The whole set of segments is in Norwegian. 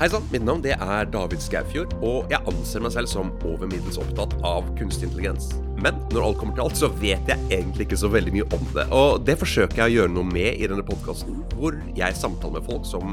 Hei sann, mitt navn det er David Skaufjord, og jeg anser meg selv som over middels opptatt av kunstig intelligens. Men når alt kommer til alt, så vet jeg egentlig ikke så veldig mye om det. Og det forsøker jeg å gjøre noe med i denne podkasten, hvor jeg samtaler med folk som,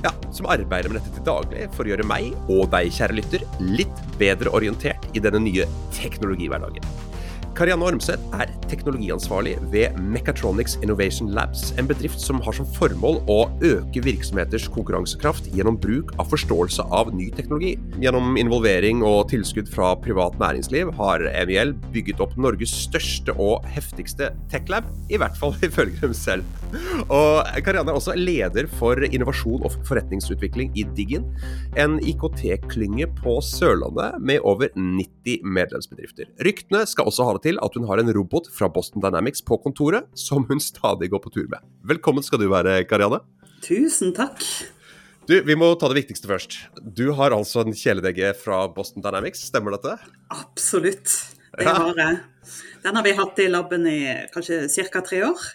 ja, som arbeider med dette til daglig, for å gjøre meg, og deg, kjære lytter, litt bedre orientert i denne nye teknologihverdagen. Karianne Ormseth er teknologiansvarlig ved Mechatronics Innovation Labs, en bedrift som har som formål å øke virksomheters konkurransekraft gjennom bruk av forståelse av ny teknologi. Gjennom involvering og tilskudd fra privat næringsliv har MIL bygget opp Norges største og heftigste tech-lab, i hvert fall ifølge dem selv. Og Karianne er også leder for innovasjon og forretningsutvikling i Diggin, en IKT-klynge på Sørlandet med over 90 medlemsbedrifter. Ryktene skal også ha det til at hun har en robot fra Boston Dynamics på kontoret, som hun stadig går på tur med. Velkommen skal du være, Karianne. Tusen takk. Du, Vi må ta det viktigste først. Du har altså en kjæledegge fra Boston Dynamics, stemmer dette? Absolutt, det ja. har jeg. Den har vi hatt i laben i kanskje ca. tre år.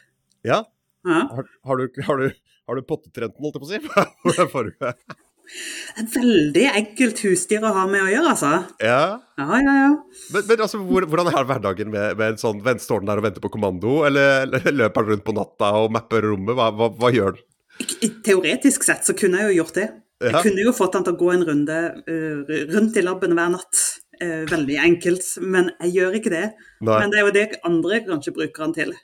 Ja? ja. Har, har, du, har, du, har du pottetrenten, holdt jeg på å si? Et veldig enkelt husdyr å ha med å gjøre, altså. Ja, ja, ja. ja. Men, men altså, hvordan er hverdagen med, med en sånn Står den der og venter på kommando, eller, eller løper den rundt på natta og mapper rommet? Hva, hva, hva, gjør den? Teoretisk sett så kunne jeg jo gjort det. Ja. Jeg kunne jo fått den til å gå en runde uh, rundt i laben hver natt. Uh, veldig enkelt, men jeg gjør ikke det. Nei. Men det er jo det andre kanskje bruker den til.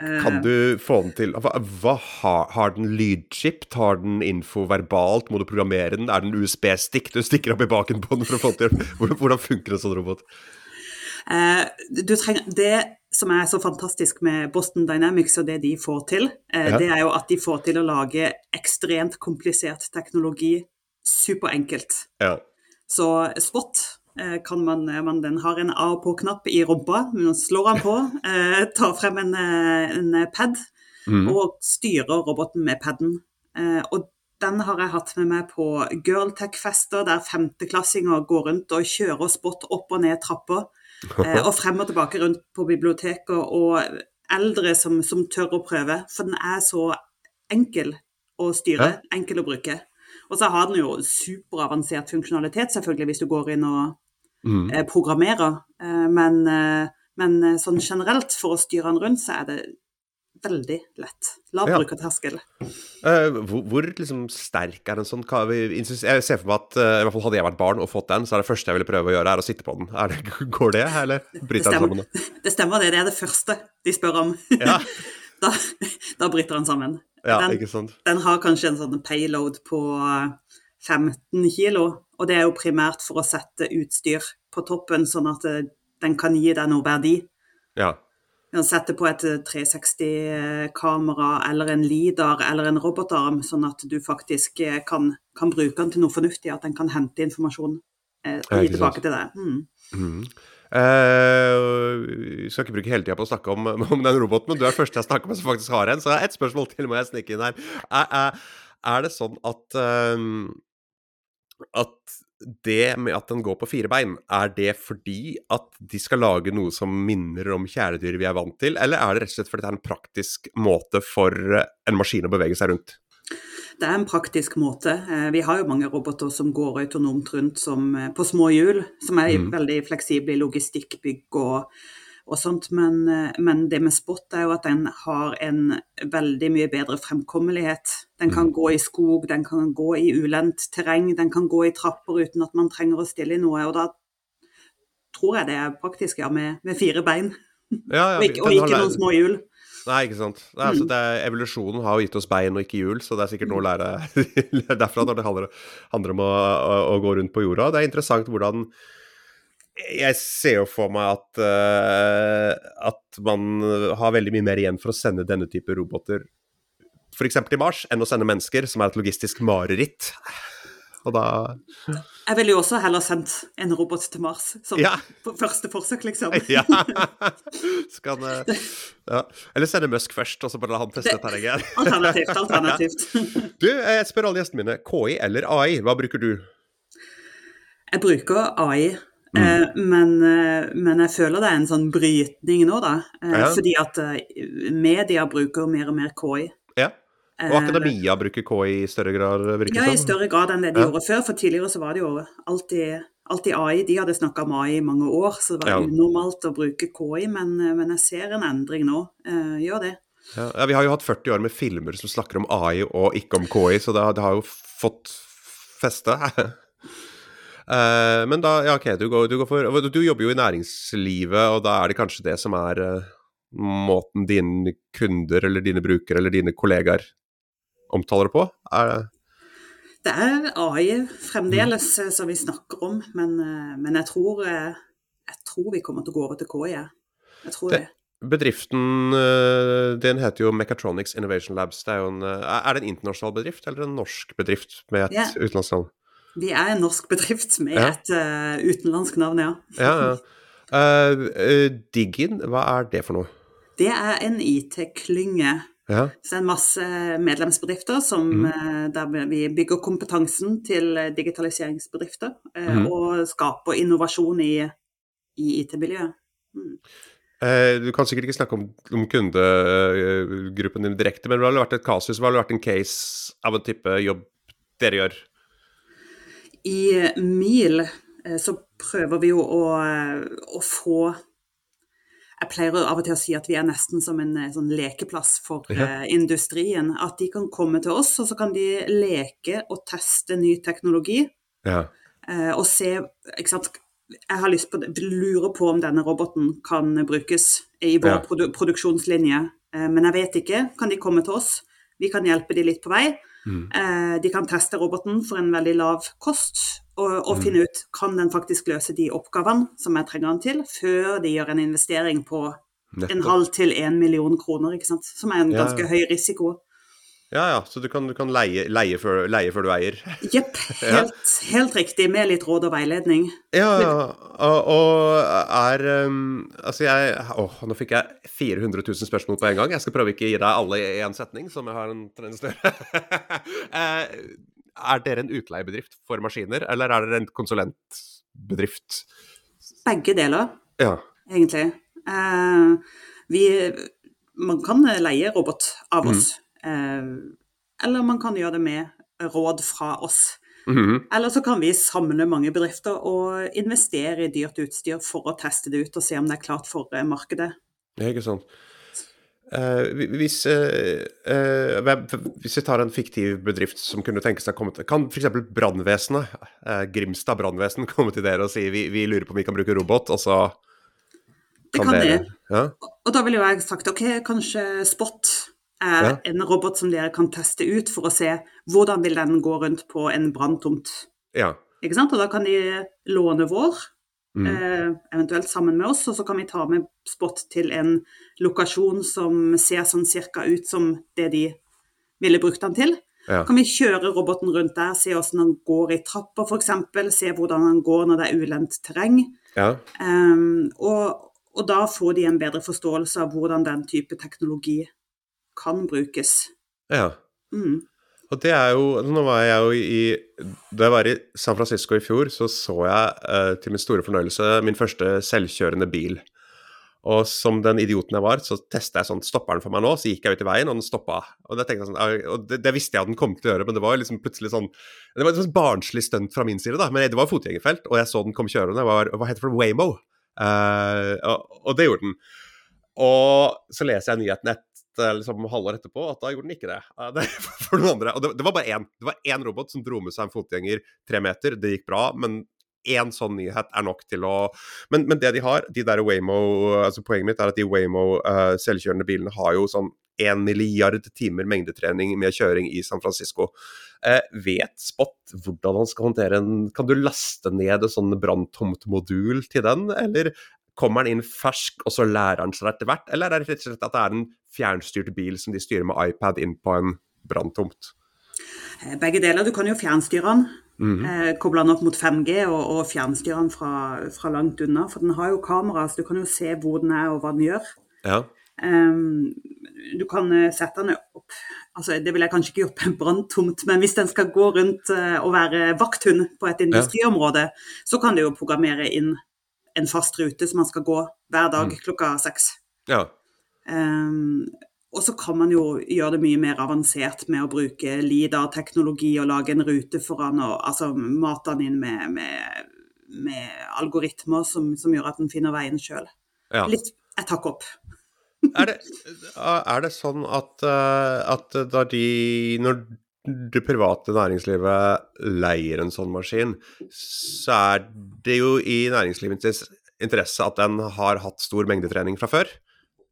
Kan eh. du få den til hva, hva har, har, den lydchip? Tar den info verbalt? Må du programmere den? Er den USB-stikk du stikker opp i baken på den for å få til Hvordan, funker en sånn robot? Eh, trenger, det som er så fantastisk med Boston Dynamics og det de får til, uh, ja. det er jo at de får til å lage ekstremt komplisert teknologi superenkelt. Ja. Så Spot Eh, kan man, eh, man, Den har en av på-knapp i rumpa. Man slår den på, eh, tar frem en, en pad mm. og styrer roboten med paden. og den har jeg hatt med meg på girltech-fester der femteklassinger går rundt og kjører spot opp og ned trapper. og frem og tilbake rundt på biblioteket. Og eldre som, som, tør å prøve. For den er så enkel å styre, enkel å bruke. Og så har den jo superavansert funksjonalitet, selvfølgelig, hvis du går inn og mm. eh, programmerer. Eh, men, eh, men, sånn generelt, for å styre den rundt, så er det veldig lett. Lav ja. brukerterskel. Uh, hvor, hvor liksom sterk er en sånn Jeg ser for meg at i hvert fall hadde jeg vært barn og fått den, så er det første jeg ville prøve å gjøre, er å sitte på den. Det, går det, eller bryter den sammen? Det stemmer, det. Det er det første de spør om. Ja. da, da bryter den sammen. Ja, den. Den har kanskje en sånn payload på 15 kilo, og det er jo primært for å sette utstyr på toppen, sånn at eh, den kan gi deg noe verdi. Ja. sette på et 360-kamera eh, eller en LIDAR eller en robotarm, sånn at du faktisk eh, kan, kan bruke den til noe fornuftig, at den kan hente informasjon eh, og gi tilbake til deg. Mm. Mm. Uh, skal ikke bruke hele tida på å snakke om, om, den roboten, men du er første jeg snakker med som faktisk har en. Så ett spørsmål til må jeg snike inn her. Er, er, er det sånn at um, at det med at den går på fire bein, er det fordi at de skal lage noe som minner om kjæledyr vi er vant til, eller er det rett og slett fordi det er en praktisk måte for en maskin å bevege seg rundt? Det er en praktisk måte. Eh, vi har jo mange roboter som går autonomt rundt som, eh, på små hjul, som er mm. veldig fleksible i logistikkbygg og, og sånt. Men, eh, men, det med Spot er jo at den har en veldig mye bedre fremkommelighet. Den kan mm. gå i skog, den kan gå i ulendt terreng, den kan gå i trapper uten at man trenger å stille i noe. Og da tror jeg det er praktisk, ja, med, med fire bein. Ja, ja, og ikke, og ikke noen små hjul. Nei, ikke sant. Nei, altså, er, evolusjonen har jo gitt oss bein og ikke hjul, så det er sikkert noe å lære derfra når det handler, handler om å, å, å, gå rundt på jorda. Det er interessant hvordan Jeg ser jo for meg at, uh, at man har veldig mye mer igjen for å sende denne type roboter f.eks. til Mars, enn å sende mennesker, som er et logistisk mareritt. Og da Jeg ville jo også heller sendt en robot til Mars som ja. første forsøk, liksom. ja. Skal han ja. Eller sende Musk først, og så bare la han teste terrenget. alternativt. alternativt. du, jeg spør alle gjestene mine. KI eller AI, hva bruker du? Jeg bruker AI. Mm. Eh, men, eh, men, jeg føler det er en sånn brytning nå, da. Eh, ja. Fordi at media bruker mer og mer KI. Ja. Og akademia bruker KI i større grad? virker Ja, i større grad enn det de Ja. gjorde før. For tidligere så var det jo alltid, alltid AI. De hadde snakka om AI i mange år, så det var Ja. unormalt å bruke KI. Men, men jeg ser en endring nå. Gjør det. Ja, ja, vi har jo hatt 40 år med filmer som snakker om AI og ikke om KI, så det, har- det har jo fått feste. Eh, men da, ja ok, du, går, du, går for, du jobber jo i næringslivet, og da er det kanskje det som er uh, måten dine kunder eller dine brukere eller dine kollegaer omtaler det på? Er det Det er AI fremdeles Mm. som vi snakker om, men, men jeg, tror, jeg tror vi kommer til å gå over til KI. jeg. Tror det. Bedriften din heter jo Mechatronics Innovation Labs. Det er, en, er det en internasjonal bedrift eller en norsk bedrift med et yeah. utenlandsk navn? Vi er en norsk bedrift med Ja. et uh, utenlandsk navn, ja. Ja, ja. Uh, Diggin, hva er det for noe? Det er en IT-klynge. Ja, Så det er en masse medlemsbedrifter som, eh, der vi bygger kompetansen til digitaliseringsbedrifter. Mhm. Og skaper innovasjon i, i IT-miljøet. Mm. Du kan sikkert ikke snakke om, om kundegruppen din direkte, men det har vel vært et kasus, har vel vært en case av en type jobb dere gjør? I MIL eh, så prøver vi jo å, eh, å få Jeg pleier av og til å si at vi er nesten som en eh, sånn lekeplass for Ja. industrien. At de kan komme til oss, og så kan de leke og teste ny teknologi. Ja. og se ikke sant? Jeg har lyst på lurer på om denne roboten kan brukes i vår Ja. produ produksjonslinje, men jeg vet ikke. Kan de komme til oss? Vi kan hjelpe de litt på vei. Mm. Eh, de kan teste roboten for en veldig lav kost, og, og Mm. finne ut kan den faktisk løse de oppgavene som jeg trenger den til, før de gjør en investering på en halv til en million kroner, ikke sant? som er en Ja, ganske ja. høy risiko. Ja, ja, så du kan, du kan leie, leie, før, leie før du eier. Jepp, helt, helt riktig, med litt råd og veiledning. Ja, ja. Og, og er um, Altså, jeg Åh, nå fikk jeg 400 000 spørsmål på en gang. Jeg skal prøve ikke å gi deg alle i én setning, som jeg har en tendens til. Eh, er dere en utleiebedrift for maskiner, eller er dere en konsulentbedrift? Begge deler. Ja. egentlig. Uh, vi, man kan leie robot av oss, eh, eller man kan gjøre det med råd fra oss. Mhm. Eller så kan vi samle mange bedrifter og investere i dyrt utstyr for å teste det ut og se om det er klart for markedet. Det er ikke sant. Uh, hvis, uh, uh, hvis vi tar en fiktiv bedrift som kunne tenke seg å komme til Kan f.eks. brannvesenet, eh, Grimstad brannvesen, komme til dere og si vi, vi lurer på om vi kan bruke robot, og så Det kan dere det. Ja? Og da ville jo jeg sagt ok, kanskje Spot er Ja. en robot som dere kan teste ut for å se hvordan vil den gå rundt på en branntomt. ja. Ikke sant? Og da kan de låne vår, Mm. eh, eventuelt sammen med oss, og så kan vi ta med Spot til en lokasjon som ser sånn cirka ut som det de ville brukt den til. Ja. Kan vi kjøre roboten rundt der, se hvordan den går i trapper f.eks., se hvordan den går når det er ulendt terreng. ja. Um, og, og da får de en bedre forståelse av hvordan den type teknologi kan brukes. ja. Mm. Og det er jo Nå var jeg jo i Da jeg var i San Francisco i fjor, så så jeg eh, til min store fornøyelse min første selvkjørende bil. Og som den idioten jeg var, så testa jeg sånn Stopper den for meg nå? Så gikk jeg ut i veien, og den stoppa. Og det jeg sånn, og det, det visste jeg at den kom til å gjøre, men det var liksom plutselig sånn Det var et sånn barnslig stunt fra min side, da. Men det var fotgjengerfelt, og jeg så den kom kjørende. Var, hva heter det for Waymo? Uh, og, og det gjorde den. Og så leser jeg nyheten et eh, liksom halvår etterpå at da gjorde den ikke det. Eh, det for noen andre. Og det, det var bare én. Det var én robot som dro med seg en fotgjenger tre meter. Det gikk bra, men én sånn nyhet er nok til å Men, men det de har, de der Waymo altså Poenget mitt er at de Waymo uh, selvkjørende bilene har jo sånn én milliard timer mengdetrening med kjøring i San Francisco. Eh, vet Spot hvordan han skal håndtere en Kan du laste ned et sånn branntomt modul til den, eller Kommer den inn fersk, og så lærer han seg etter hvert? Eller er det rett og slett at det er en fjernstyrt bil som de styrer med iPad inn på en branntomt? Eh, Begge deler. Du kan jo fjernstyre den. Mhm. Eh, koble den opp mot 5G og, og fjernstyre den fra, fra langt unna. For den har jo kamera, så du kan jo se hvor den er og hva den gjør. Ja. Um, du kan eh, sette den opp altså Det vil jeg kanskje ikke gjort på en branntomt, men hvis den skal gå rundt og være vakthund på et industriområde, så kan du jo programmere inn en fast rute som man skal gå hver dag Mm. klokka seks. ja. Um, og så kan man jo gjøre det mye mer avansert med å bruke LIDAR-teknologi og lage en rute foran og altså mate den inn med, med, med algoritmer som, som, gjør at den finner veien sjøl. Ja. Litt et hakk opp. er, det, er, det, sånn at, eh, at da de Når det private næringslivet leier en sånn maskin, så er det jo i næringslivets interesse at den har hatt stor mengdetrening fra før.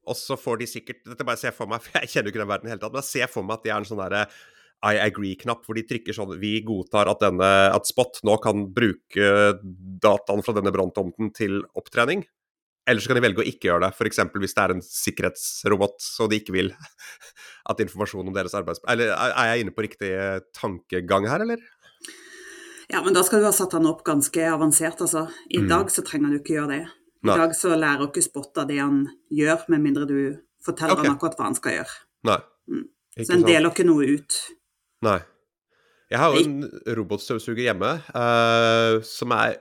Og så får de sikkert Dette bare ser jeg for meg, for jeg kjenner jo ikke den verden i hele tatt, men jeg ser for meg at det er en sånn derre I agree-knapp, hvor de trykker sånn Vi godtar at, denne, at Spot nå kan bruke dataen fra denne branntomten til opptrening. Eller så kan de velge å ikke gjøre det, f.eks. hvis det er en sikkerhetsrobot så de ikke vil at informasjon om deres arbeids... Eller er jeg inne på riktig tankegang her, eller? Ja, men da skal du ha satt den opp ganske avansert, altså. I mm. dag så trenger du ikke gjøre det. I Nei. dag så lærer du ikke spotta det han gjør, med mindre du forteller okay. han akkurat hva han skal gjøre. Nei. Mm. Så en deler ikke noe ut. Nei. Jeg har jo en robotstøvsuger hjemme uh, som er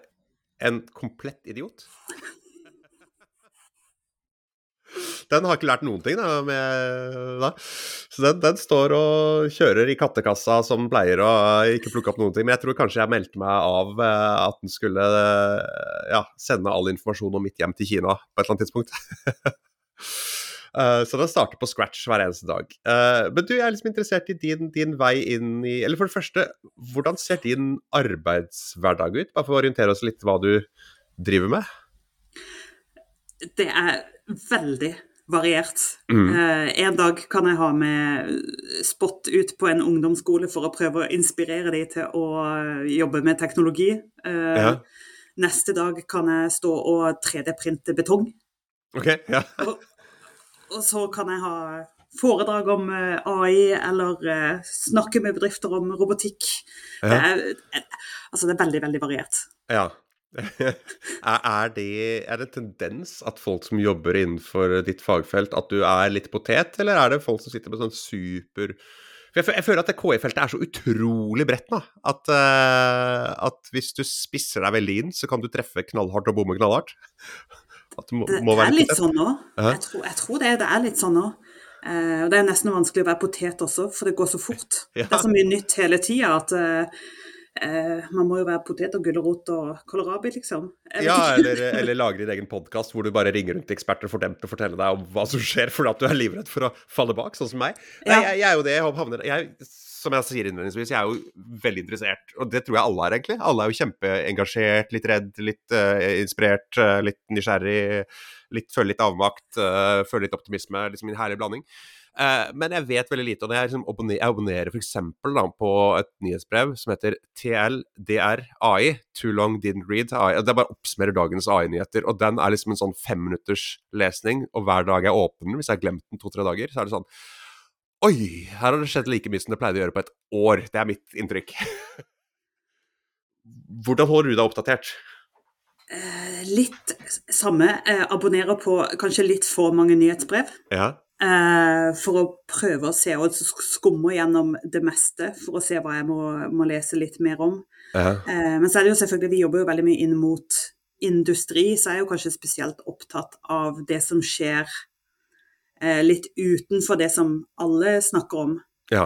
en komplett idiot. Den har ikke lært noen ting, da. Med, da. Så den, den, står og kjører i kattekassa som pleier å ikke plukke opp noen ting. Men jeg tror kanskje jeg meldte meg av eh, at den skulle eh, ja, sende all informasjon om mitt hjem til Kina på et eller annet tidspunkt. Så den starter på scratch hver eneste dag. Men du, jeg er liksom interessert i din, din, vei inn i Eller for det første, hvordan ser din arbeidshverdag ut? Bare for å orientere oss litt hva du driver med. Det er veldig variert. Mm. Eh, en dag kan jeg ha med spot ut på en ungdomsskole for å prøve å inspirere dem til å jobbe med teknologi. Eh, ja. Neste dag kan jeg stå og 3D-printe betong. Ok, ja. og, og, så kan jeg ha foredrag om eh, AI, eller uh, snakke med bedrifter om robotikk. Ja. Det, er, altså, det er veldig, veldig variert. Ja. er, det, er det en tendens at folk som jobber innenfor ditt fagfelt, at du er litt potet, eller er det folk som sitter med sånn super For jeg, jeg føler at KI-feltet er så utrolig bredt nå, at, uh, at, hvis du spisser deg veldig inn, så kan du treffe knallhardt og bomme knallhardt. Det, må, må det, er litt sånn nå. Jeg, tror, jeg tror det, det, er litt sånn nå. Uh, og det er nesten vanskelig å være potet også, for det går så fort. Ja. Det er så mye nytt hele tida at uh, Eh, man må jo være potet og gulrot og kålrabi, liksom. Ja, eller, eller lage din egen podkast hvor du bare ringer rundt eksperter for dem til å fortelle deg om hva som skjer, fordi at du er livredd for å falle bak, sånn som meg. Nei, jeg, jeg, er jo det. Jeg havner, jeg, som jeg sier innledningsvis, jeg er jo veldig interessert, og det tror jeg alle er, egentlig. Alle er jo kjempeengasjert, litt redd, litt uh, inspirert, uh, litt nysgjerrig, litt, føler litt avmakt, uh, føler litt optimisme. Liksom en herlig blanding. Uh, men jeg vet veldig lite. Og når jeg, liksom abonnerer, jeg abonnerer f.eks. på et nyhetsbrev som heter TLDR-AI, Too Long Didn't Read. AI. Det bare oppsummerer dagens AI-nyheter. Og den er liksom en sånn femminutters lesning. Og hver dag jeg åpner den, hvis jeg har glemt den to-tre dager, så er det sånn Oi! Her har det skjedd like mye som det pleide å gjøre på et år. Det er mitt inntrykk. Hvordan holder du deg oppdatert? Uh, litt samme. Jeg abonnerer på kanskje litt for mange nyhetsbrev. Ja. Uh, for å prøve å se og skumme gjennom det meste for å se hva jeg må, må lese litt mer om. Uh, men så er det jo selvfølgelig, vi jobber jo veldig mye inn mot industri, så er jeg jo kanskje spesielt opptatt av det som skjer eh, litt utenfor det som alle snakker om. Ja.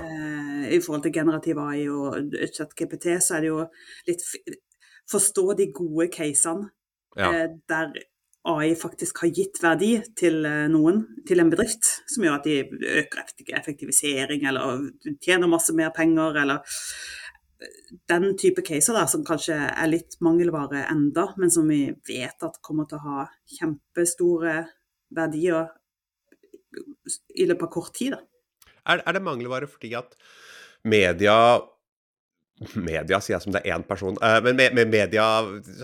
I forhold til generativ AI og ChatGPT, så er det jo litt Forstå de gode casene ja. der AI faktisk har gitt verdi til eh, noen, til en bedrift, som gjør at de øker effektivisering eller tjener masse mer penger, eller eh, den type caser da, som kanskje er litt mangelvare enda, men som vi vet at kommer til å ha kjempestore verdier i løpet av kort tid. Er, er det mangelvare fordi at media Media, sier jeg som det er én person. Uh, men med, med, media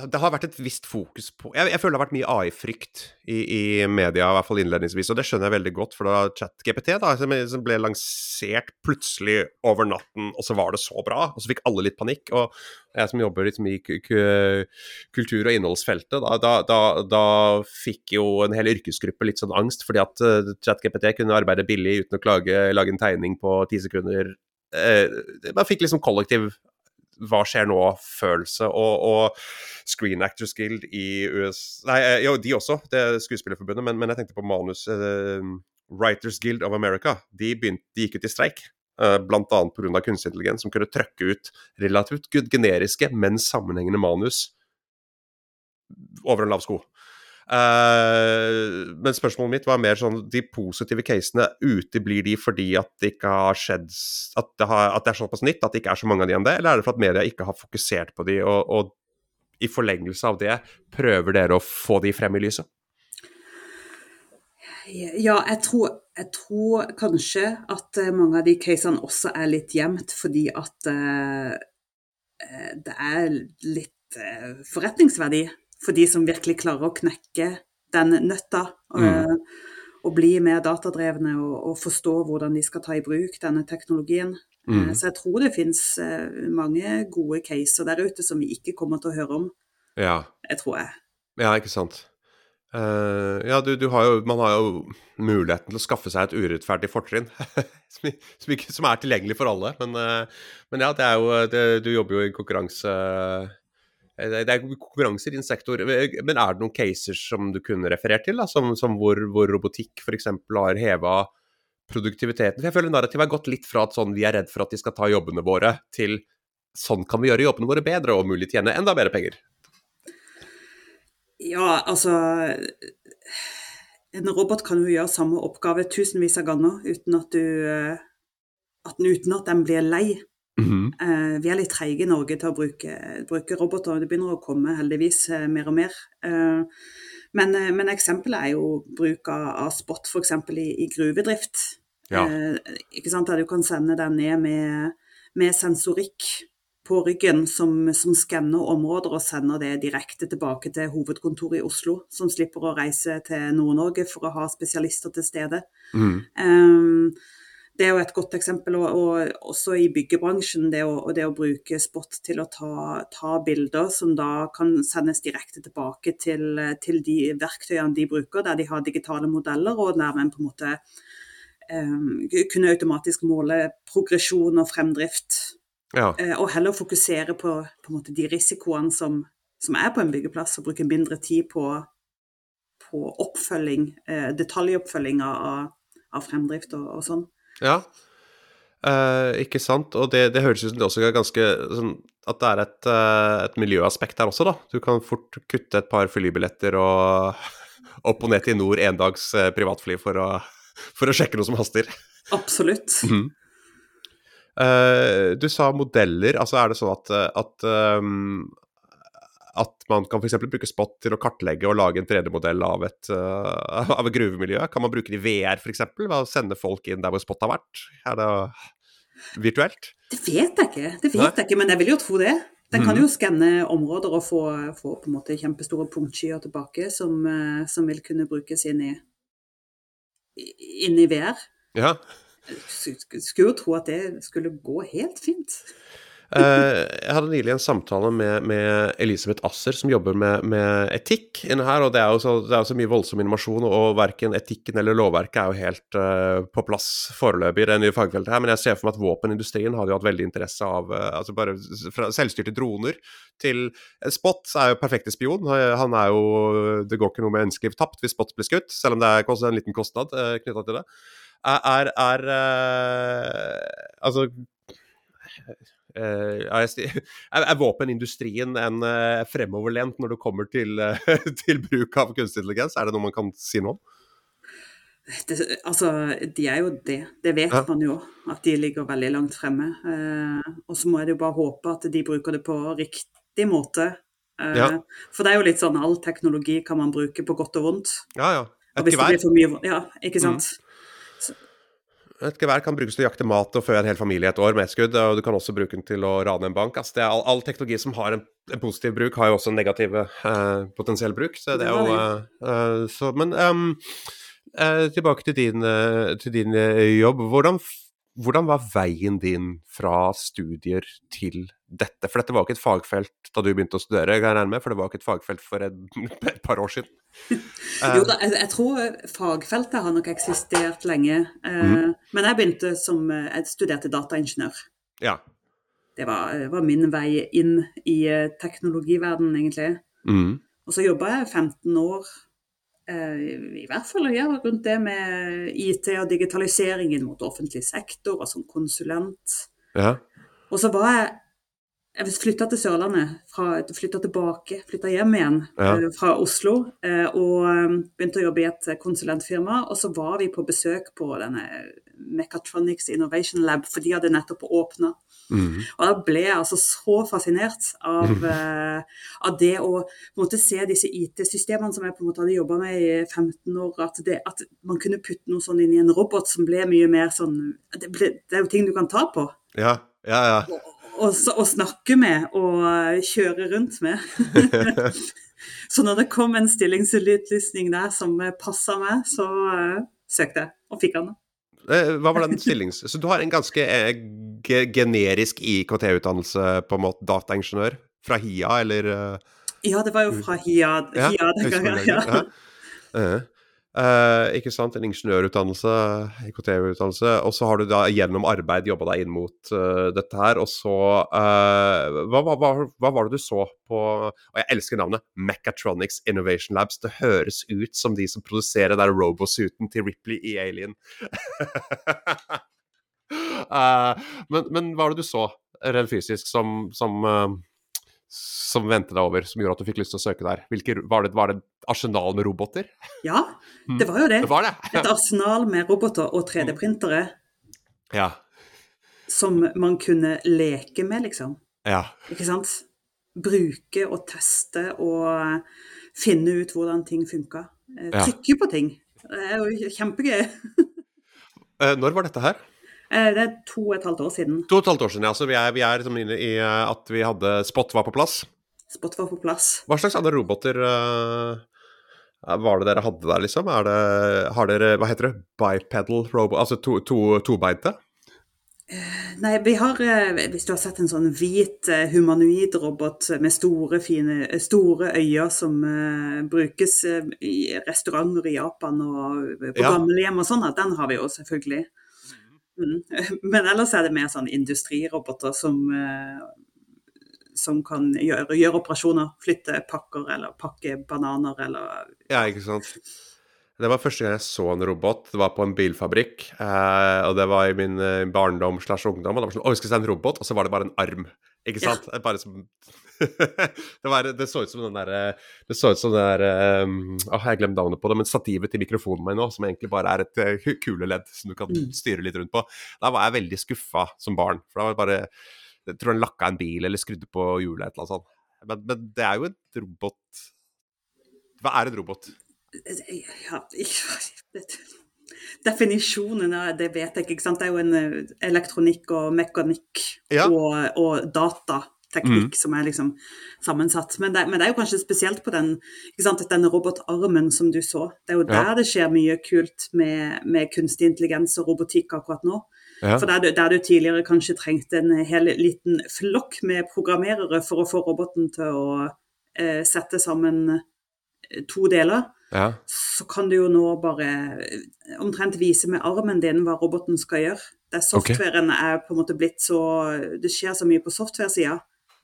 Det har vært et visst fokus på Jeg, jeg føler det har vært mye AI-frykt i, i, media, i hvert fall innledningsvis, og det skjønner jeg veldig godt. For da ChatGPT, da, som, som ble lansert plutselig over natten, og så var det så bra, og så fikk alle litt panikk. Og jeg som jobber liksom i kultur- og innholdsfeltet, da, da, da, da, fikk jo en hel yrkesgruppe litt sånn angst, fordi at uh, ChatGPT kunne arbeide billig uten å klage, lage en tegning på ti sekunder eh, Man fikk liksom kollektiv hva skjer nå-følelse. Og, og, Screen Actors Guild i US Nei, eh, jo, de også, det er Skuespillerforbundet, men, men jeg tenkte på manus... uh, Writers Guild of America de, begynte, de gikk ut i streik. Uh, Bl.a. pga. kunstig intelligens, som kunne trøkke ut relativt generiske, men sammenhengende manus over en lav sko. Uh, men spørsmålet mitt var mer sånn de positive casene uteblir de fordi at det ikke har skjedd at det, har, at det, er såpass nytt at det ikke er så mange av de enn det, eller er det for at media ikke har fokusert på de, og, og i forlengelse av det prøver dere å få de frem i lyset? Ja, jeg tror, jeg tror, kanskje at eh, mange av de casene også er litt gjemt, fordi at uh, det er litt uh, forretningsverdi for de som virkelig klarer å knekke den nøtta. Mm. og bli mer datadrevne og, og, forstå hvordan de skal ta i bruk denne teknologien. Mm. Så jeg tror det finnes mange gode caser der ute som vi ikke kommer til å høre om. Ja. Jeg tror jeg. Ja, ikke sant. Uh, ja, du, du har jo, man har jo muligheten til å skaffe seg et urettferdig fortrinn. som, som, som, er tilgjengelig for alle. Men, uh, men ja, det jo det, Du jobber jo i konkurranse det, er konkurranse i din sektor. Men er det noen caser som du kunne referert til? Da? Som, som hvor, hvor robotikk f.eks. har heva produktiviteten? For jeg føler narrativet har gått litt fra at sånn, vi er redd for at de skal ta jobbene våre, til sånn kan vi gjøre jobbene våre bedre og mulig tjene enda mer penger. Ja, altså En robot kan jo gjøre samme oppgave tusenvis av ganger uten at, du, eh, at, uten at den blir lei. Mm -hmm. Vi er litt treige i Norge til å bruke, bruke, roboter, det begynner å komme heldigvis eh, mer og mer. Men, men eksempelet er jo bruk av, av spot f.eks. I, i gruvedrift. Ja. Ikke sant? Der du kan sende den ned med, med sensorikk på ryggen som, som skanner områder og sender det direkte tilbake til hovedkontoret i Oslo, som slipper å reise til Nord-Norge for å ha spesialister til stede. Mm. Um, det er jo et godt eksempel. Og, og også i byggebransjen, det å, det å, bruke Spot til å ta, ta, bilder som da kan sendes direkte tilbake til, til, de verktøyene de bruker, der de har digitale modeller, og nærmere på en måte um, kunne automatisk måle progresjon og fremdrift ja. Eh, og heller fokusere på, på måte, de risikoene som, som, er på en byggeplass, og bruke mindre tid på, på oppfølging, eh, detaljoppfølging av, av fremdrift og, og sånn. Ja, eh, ikke sant. Og det, det, høres ut som det også er ganske sånn, At det er et, eh, et, miljøaspekt her også, da. Du kan fort kutte et par flybilletter og opp og ned til nord endags privatfly for å, for å sjekke noe som haster. Absolutt. Mm. Uh, du sa modeller. altså Er det sånn at, at, um, at man kan f.eks. bruke Spot til å kartlegge og lage en 3D-modell av, uh, av et gruvemiljø? Kan man bruke det i VR f.eks.? Sende folk inn der hvor Spot har vært? Er det virtuelt? Det vet jeg ikke, det vet Nei? jeg ikke, men jeg vil jo tro det. Den kan mhm. jo skanne områder og få, få, på en måte kjempestore punktskyer tilbake som, uh, som, vil kunne brukes inn i, inn i VR. Ja. Skulle jo tro at det skulle gå helt fint. Uh, jeg hadde nylig en samtale med, med Elisabeth Asser, som jobber med, med, etikk inne her. og Det er jo så, det er så mye voldsom innovasjon, og verken etikken eller lovverket er jo helt uh, på plass foreløpig i det nye fagfeltet her. Men jeg ser for meg at våpenindustrien hadde jo hatt veldig interesse av uh, altså bare fra selvstyrte droner til Spot er jo perfekte spion. Han er jo Det går ikke noe med menneskeliv tapt hvis Spot blir skutt, selv om det er en liten kostnad uh, knytta til det er, er Altså er, er våpenindustrien en fremoverlent når det kommer til, til bruk av kunstig intelligens? Er det noe man kan si om? Det, altså, de er jo det. Det vet ja. man jo, at de ligger veldig langt fremme. Eh, og så må jeg jo bare håpe at de bruker det på riktig måte. Eh, ja. For det er jo litt sånn all teknologi kan man bruke på godt og vondt. Ja, ja. Et gevær. Ja, ikke sant. Mm. Et gevær kan brukes til å jakte mat og fø en hel familie et år med et skudd. Og du kan også bruke den til å rane en bank. Altså, all, all, teknologi som har en, en, positiv bruk, har jo også en negativ eh, potensiell bruk. Så det er jo eh, så, Men um, eh, tilbake til din, eh, til din eh, jobb. Hvordan, hvordan, var veien din fra studier til dette? For dette var ikke et fagfelt da du begynte å studere, kan jeg regne med, for det var ikke et fagfelt for et, et par år siden? jo da, jeg, jeg, tror fagfeltet har nok eksistert lenge. Mm. Men jeg begynte som Jeg studerte dataingeniør. Ja. Det var, var, min vei inn i eh, teknologiverdenen, egentlig. Mm. Og så jobba jeg 15 år I hvert fall å gjøre rundt det med IT og digitaliseringen mot offentlig sektor og som konsulent. Ja. Og så var jeg jeg flytta til Sørlandet, flytta tilbake, flytta hjem igjen Ja. eh, fra Oslo. eh, Og eh, begynte å jobbe i et konsulentfirma. Og så var vi på besøk på denne Mechatronics Innovation Lab, for de hadde nettopp åpna. Mm. Og da ble jeg altså så fascinert av, uh, av det å måte se disse IT-systemene som jeg på en måte hadde jobba med i 15 år, at, det, at man kunne putte noe sånn inn i en robot som ble mye mer sånn Det, ble, det er jo ting du kan ta på. Ja, ja, ja. Og, og, og snakke med og eh, kjøre rundt med. så når det kom en stillingsutlysning der som passa meg, så uh, søkte jeg, og fikk den. Eh, Hva var den stillings... Så du har en ganske eh, generisk IKT-utdannelse, på en måte, dataingeniør? Fra HiA, eller eh, Ja, det var jo fra HiA, Ja, HiA den gangen. Ja. Ja. Eh, ikke sant, en ingeniørutdannelse, IKT-utdannelse, og så har du da gjennom arbeid jobba deg inn mot uh, dette her, og så uh, hva, hva, hva, hva var det du så på Og jeg elsker navnet Mechatronics Innovation Labs. Det høres ut som de som produserer der robosuiten til Ripley i Alien. Men, men hva var det du så rent fysisk som, som som vendte deg over, som gjorde at du fikk lyst til å søke der? Hvilke, var, det, var det et arsenal med roboter? ja, det var jo det. Det var det! Et arsenal med roboter og 3D-printere Ja. som man kunne leke med, liksom. Ja. Ikke sant? Bruke og teste og finne ut hvordan ting funka. Trykke Ja. På ting. Det er jo kjempegøy. Eh, når var dette her? Eh, Det er to og et halvt år siden To og et halvt år siden, ja. Så vi er, vi er liksom inne i eh, at vi hadde Spot var på plass. Spot var på plass. Hva slags andre roboter eh, var det dere hadde der, liksom? Er det, har dere, hva heter det, bipedal robot, altså to, to, tobeinte? Nei, vi har Hvis du har sett en sånn hvit eh, humanoid-robot med store, fine, store øyne som uh, brukes i restauranter i Japan og på Ja. gamlehjem og sånn, den har vi jo selvfølgelig. Mm. Men ellers er det mer sånn industriroboter som eh, som kan gjøre, gjøre operasjoner. Flytte pakker eller pakke bananer eller Ja, ikke sant. Det var første gang jeg så en robot. Det var på en bilfabrikk. Eh, og det var i min eh, barndom slash ungdom. Og da var sånn Å, vi skal se en robot, og så var det bare en arm. Ikke Ja. sant? Bare som det, var, det så ut som den derre Det så ut som det der um, Åh, jeg glemte navnet på det, men stativet til mikrofonen min nå, som egentlig bare er et uh, kuleledd som du kan Mm. styre litt rundt på. Da var jeg veldig skuffa som barn. For da var det bare Jeg tror han lakka en bil eller skrudde på hjulet, et eller annet sånt. Men, men det er jo et robot Hva er en robot? ja, Definisjonen av det vet jeg ikke. sant? Det er jo en eh, elektronikk og mekanikk Ja. og, og datateknikk som er liksom sammensatt. Men det, men det er jo kanskje spesielt på den, sant? denne robotarmen som du så. Det er jo Ja. der det skjer mye kult med, med kunstig intelligens og robotikk akkurat nå. Ja. For der du, der du tidligere kanskje trengte en hel liten flokk med programmerere for å få roboten til å eh, sette sammen eh, to deler, ja. så kan du jo nå bare eh, omtrent vise med armen din hva roboten skal gjøre. Der softwaren er på en måte blitt så Det skjer så mye på software-sida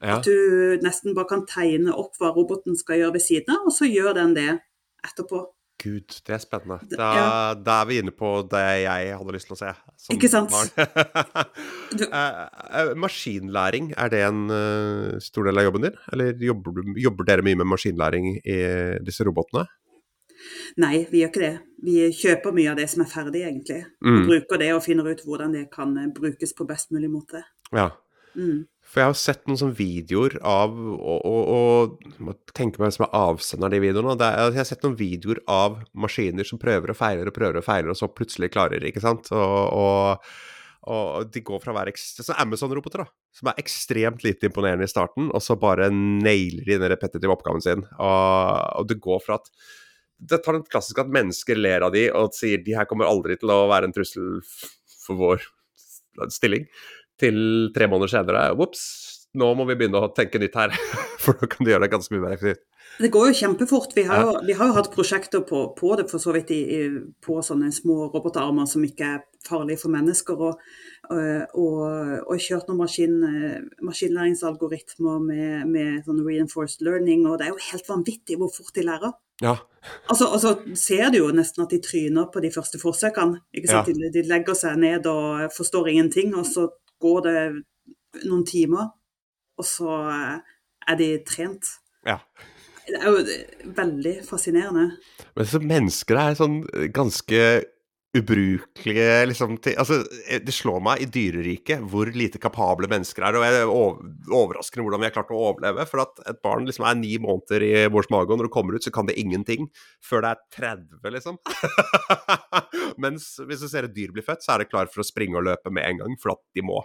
ja. at du nesten bare kan tegne opp hva roboten skal gjøre ved siden av, og så gjør den det etterpå. Gud, det er spennende. Da, ja. da er vi inne på det jeg hadde lyst til å se. Ikke sant? Eh, eh, maskinlæring, er det en uh, stor del av jobben din? Eller jobber, jobber dere mye med maskinlæring i disse robotene? Nei, vi gjør ikke det. Vi kjøper mye av det som er ferdig, egentlig. Mm. Bruker det og finner ut hvordan det kan brukes på best mulig måte. Ja. Mm. For jeg har sett noen sånne videoer av Og, og, og må tenke meg hvem som er avsender av de videoene. Er, jeg har sett noen videoer av maskiner som prøver og feiler og prøver og feiler, og så plutselig klarer, ikke sant? Og, og, de går fra å være sånn Amazon-roboter, da. Som er ekstremt lite imponerende i starten, og så bare nailer de den repetitive oppgaven sin. Og det går fra at Det tar den klassiske at mennesker ler av de og sier de her kommer aldri til å være en trussel for vår stilling til tre måneder senere Ops, nå må vi begynne å tenke nytt her. For da kan du gjøre det ganske mye mer effektivt. Det går jo kjempefort. Vi har jo, vi har jo hatt prosjekter på, på det for så vidt i, i, på sånne små robotarmer som ikke er farlige for mennesker. Og, og, og, og kjørt noen maskin, maskinlæringsalgoritmer med, med sånn reinforced learning. Og det er jo helt vanvittig hvor fort de lærer. Ja. Altså, og så ser du jo nesten at de tryner på de første forsøkene. Ja. De, de legger seg ned og forstår ingenting, og så går det noen timer, og så eh, er de trent. ja. Det er jo veldig fascinerende. Men så mennesker er sånn ganske ubrukelige liksom til, altså, Det slår meg i dyreriket hvor lite kapable mennesker er. Og det er overraskende hvordan vi har klart å overleve. For at et barn liksom er ni måneder i mors mage, og når det kommer ut, så kan det ingenting før det er 30, liksom. Mens hvis du ser et dyr bli født, så er det klar for å springe og løpe med en gang, for at de må.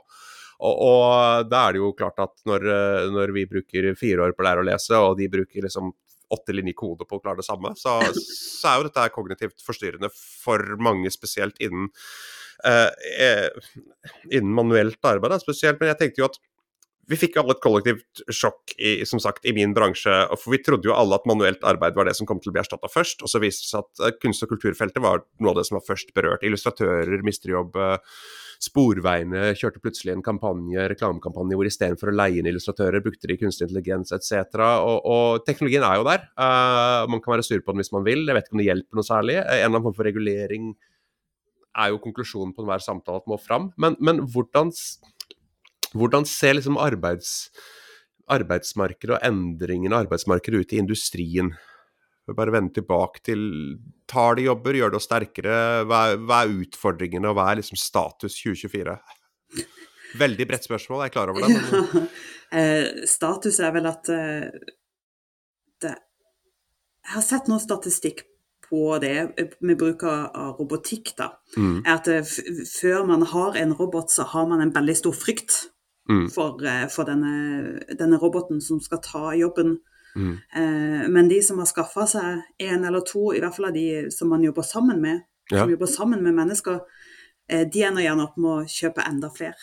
Og, og da er det jo klart at når, eh, når vi bruker fire år på å lære å lese, og de bruker liksom åtte linjer kode på å klare det samme, så, så er jo dette kognitivt forstyrrende for mange, spesielt innen, eh, eh, innen manuelt arbeid. Spesielt, Men jeg tenkte jo at vi fikk alle et kollektivt sjokk i, som sagt, i min bransje. For vi trodde jo alle at manuelt arbeid var det som kom til å bli erstatta først. Og så viste det seg at eh, kunst- og kulturfeltet var noe av det som var først berørt. Illustratører mister jobb. eh, Sporveiene kjørte plutselig en kampanje, reklamekampanje hvor istedenfor å leie inn illustratører, brukte de kunstig intelligens etc. Og, og teknologien er jo der. Uh, man kan være sur på den hvis man vil. Jeg vet ikke om det hjelper noe særlig. Eh, En eller annen form for regulering er jo konklusjonen på enhver samtale at må fram. Men, men hvordan, hvordan ser liksom arbeids, arbeidsmarkedet og endringene av arbeidsmarkedet ut i industrien? Bare vende tilbake til Tar de jobber, gjør det oss sterkere? Hva er, hva er utfordringene, og hva er liksom status 2024? Veldig bredt spørsmål, jeg er klar over det. Men, Eh, status er vel at eh, det Jeg har sett noe statistikk på det eh, med bruk av robotikk, da. mm, Er at eh, før man har en robot, så har man en veldig stor frykt Mm. for, eh, for denne, denne roboten som skal ta jobben. Mm, Eh, men de som har skaffa seg en eller to, i hvert fall av de som man jobber sammen med, Ja. som jobber sammen med mennesker, eh, de ender gjerne opp med å kjøpe enda flere.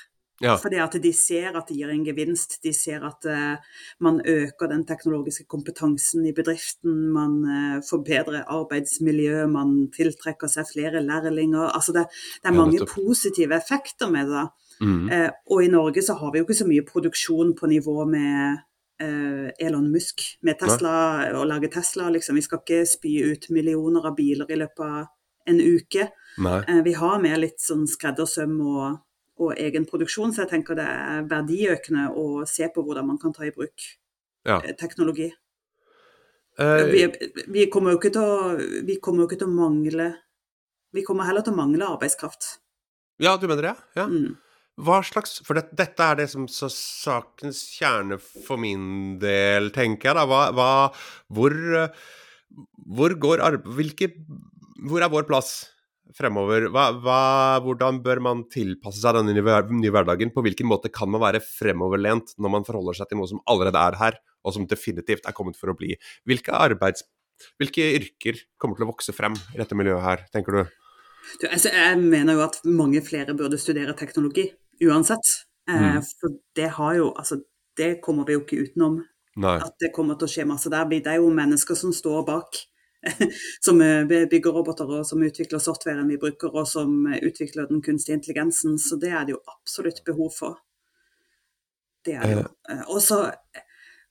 ja. Fordi at de ser at det gir en gevinst. De ser at eh, man øker den teknologiske kompetansen i bedriften. Man eh, forbedrer arbeidsmiljø, man tiltrekker seg flere lærlinger. Altså det, det er mange ja, positive effekter med det. Mm, Eh, og i Norge så har vi jo ikke så mye produksjon på nivå med Elon Musk, med Tesla, og lage Tesla. liksom. Vi skal ikke spy ut millioner av biler i løpet av en uke. nei. Eh, Vi har med litt sånn skreddersøm og, og egen produksjon, så jeg tenker det er verdiøkende å se på hvordan man kan ta i bruk Ja. eh, teknologi. Eh, Vi, vi kommer jo ikke til å, vi kommer jo ikke til å mangle Vi kommer heller til å mangle arbeidskraft. ja, du mener det? Ja. Mm. Hva slags For det, dette er det som så sakens kjerne for min del, tenker jeg da. Hva, hva Hvor Hvor går arbeid... Hvilke Hvor er vår plass fremover? Hva, hva, hvordan bør man tilpasse seg denne nye hverdagen? På hvilken måte kan man være fremoverlent når man forholder seg til noe som allerede er her, og som definitivt er kommet for å bli? Hvilke arbeids... Hvilke yrker kommer til å vokse frem i dette miljøet her, tenker du? Du, altså, jeg mener jo at mange flere burde studere teknologi, uansett. Eh, Mm. for det har jo Altså, det kommer vi jo ikke utenom. Nei. At det kommer til å skje masse der. Det er jo mennesker som står bak. Som eh, bygger roboter, og som utvikler softwaren vi bruker, og som eh, utvikler den kunstige intelligensen. Så det er det jo absolutt behov for. Det er det jo. Og så,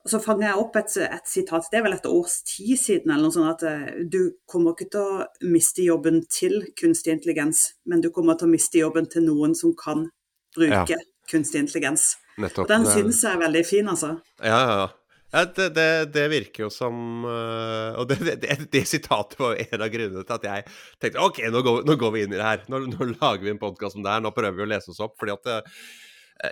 og så fanger jeg opp et, et sitat, det er vel et års tid siden, eller noe sånt, at du kommer ikke til å miste jobben til kunstig intelligens, men du kommer til å miste jobben til noen som kan bruke kunstig intelligens. Nettopp. Og den syns jeg er veldig fin, altså. Ja, ja, ja. ja det, det, det virker jo som øh, Og det, det, sitatet var en av grunnene til at jeg tenkte OK, nå går, nå går vi inn i det her. Nå, nå lager vi en podkast om det her. Nå prøver vi å lese oss opp. fordi at øh,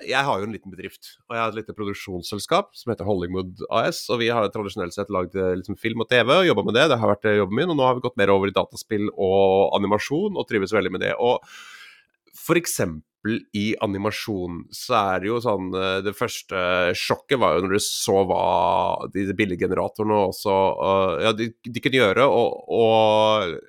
jeg har jo en liten bedrift, og jeg har et lite produksjonsselskap som heter Hollywood AS. Og vi har tradisjonelt sett lagd liksom, film og TV og jobba med det. Det har vært jobben min. Og nå har vi gått mer over i dataspill og animasjon og trives veldig med det. Og for eksempel i animasjon så er det jo sånn eh, Det første sjokket var jo når du så hva de bildegeneratorene også uh, Ja, de, de kunne gjøre, og, og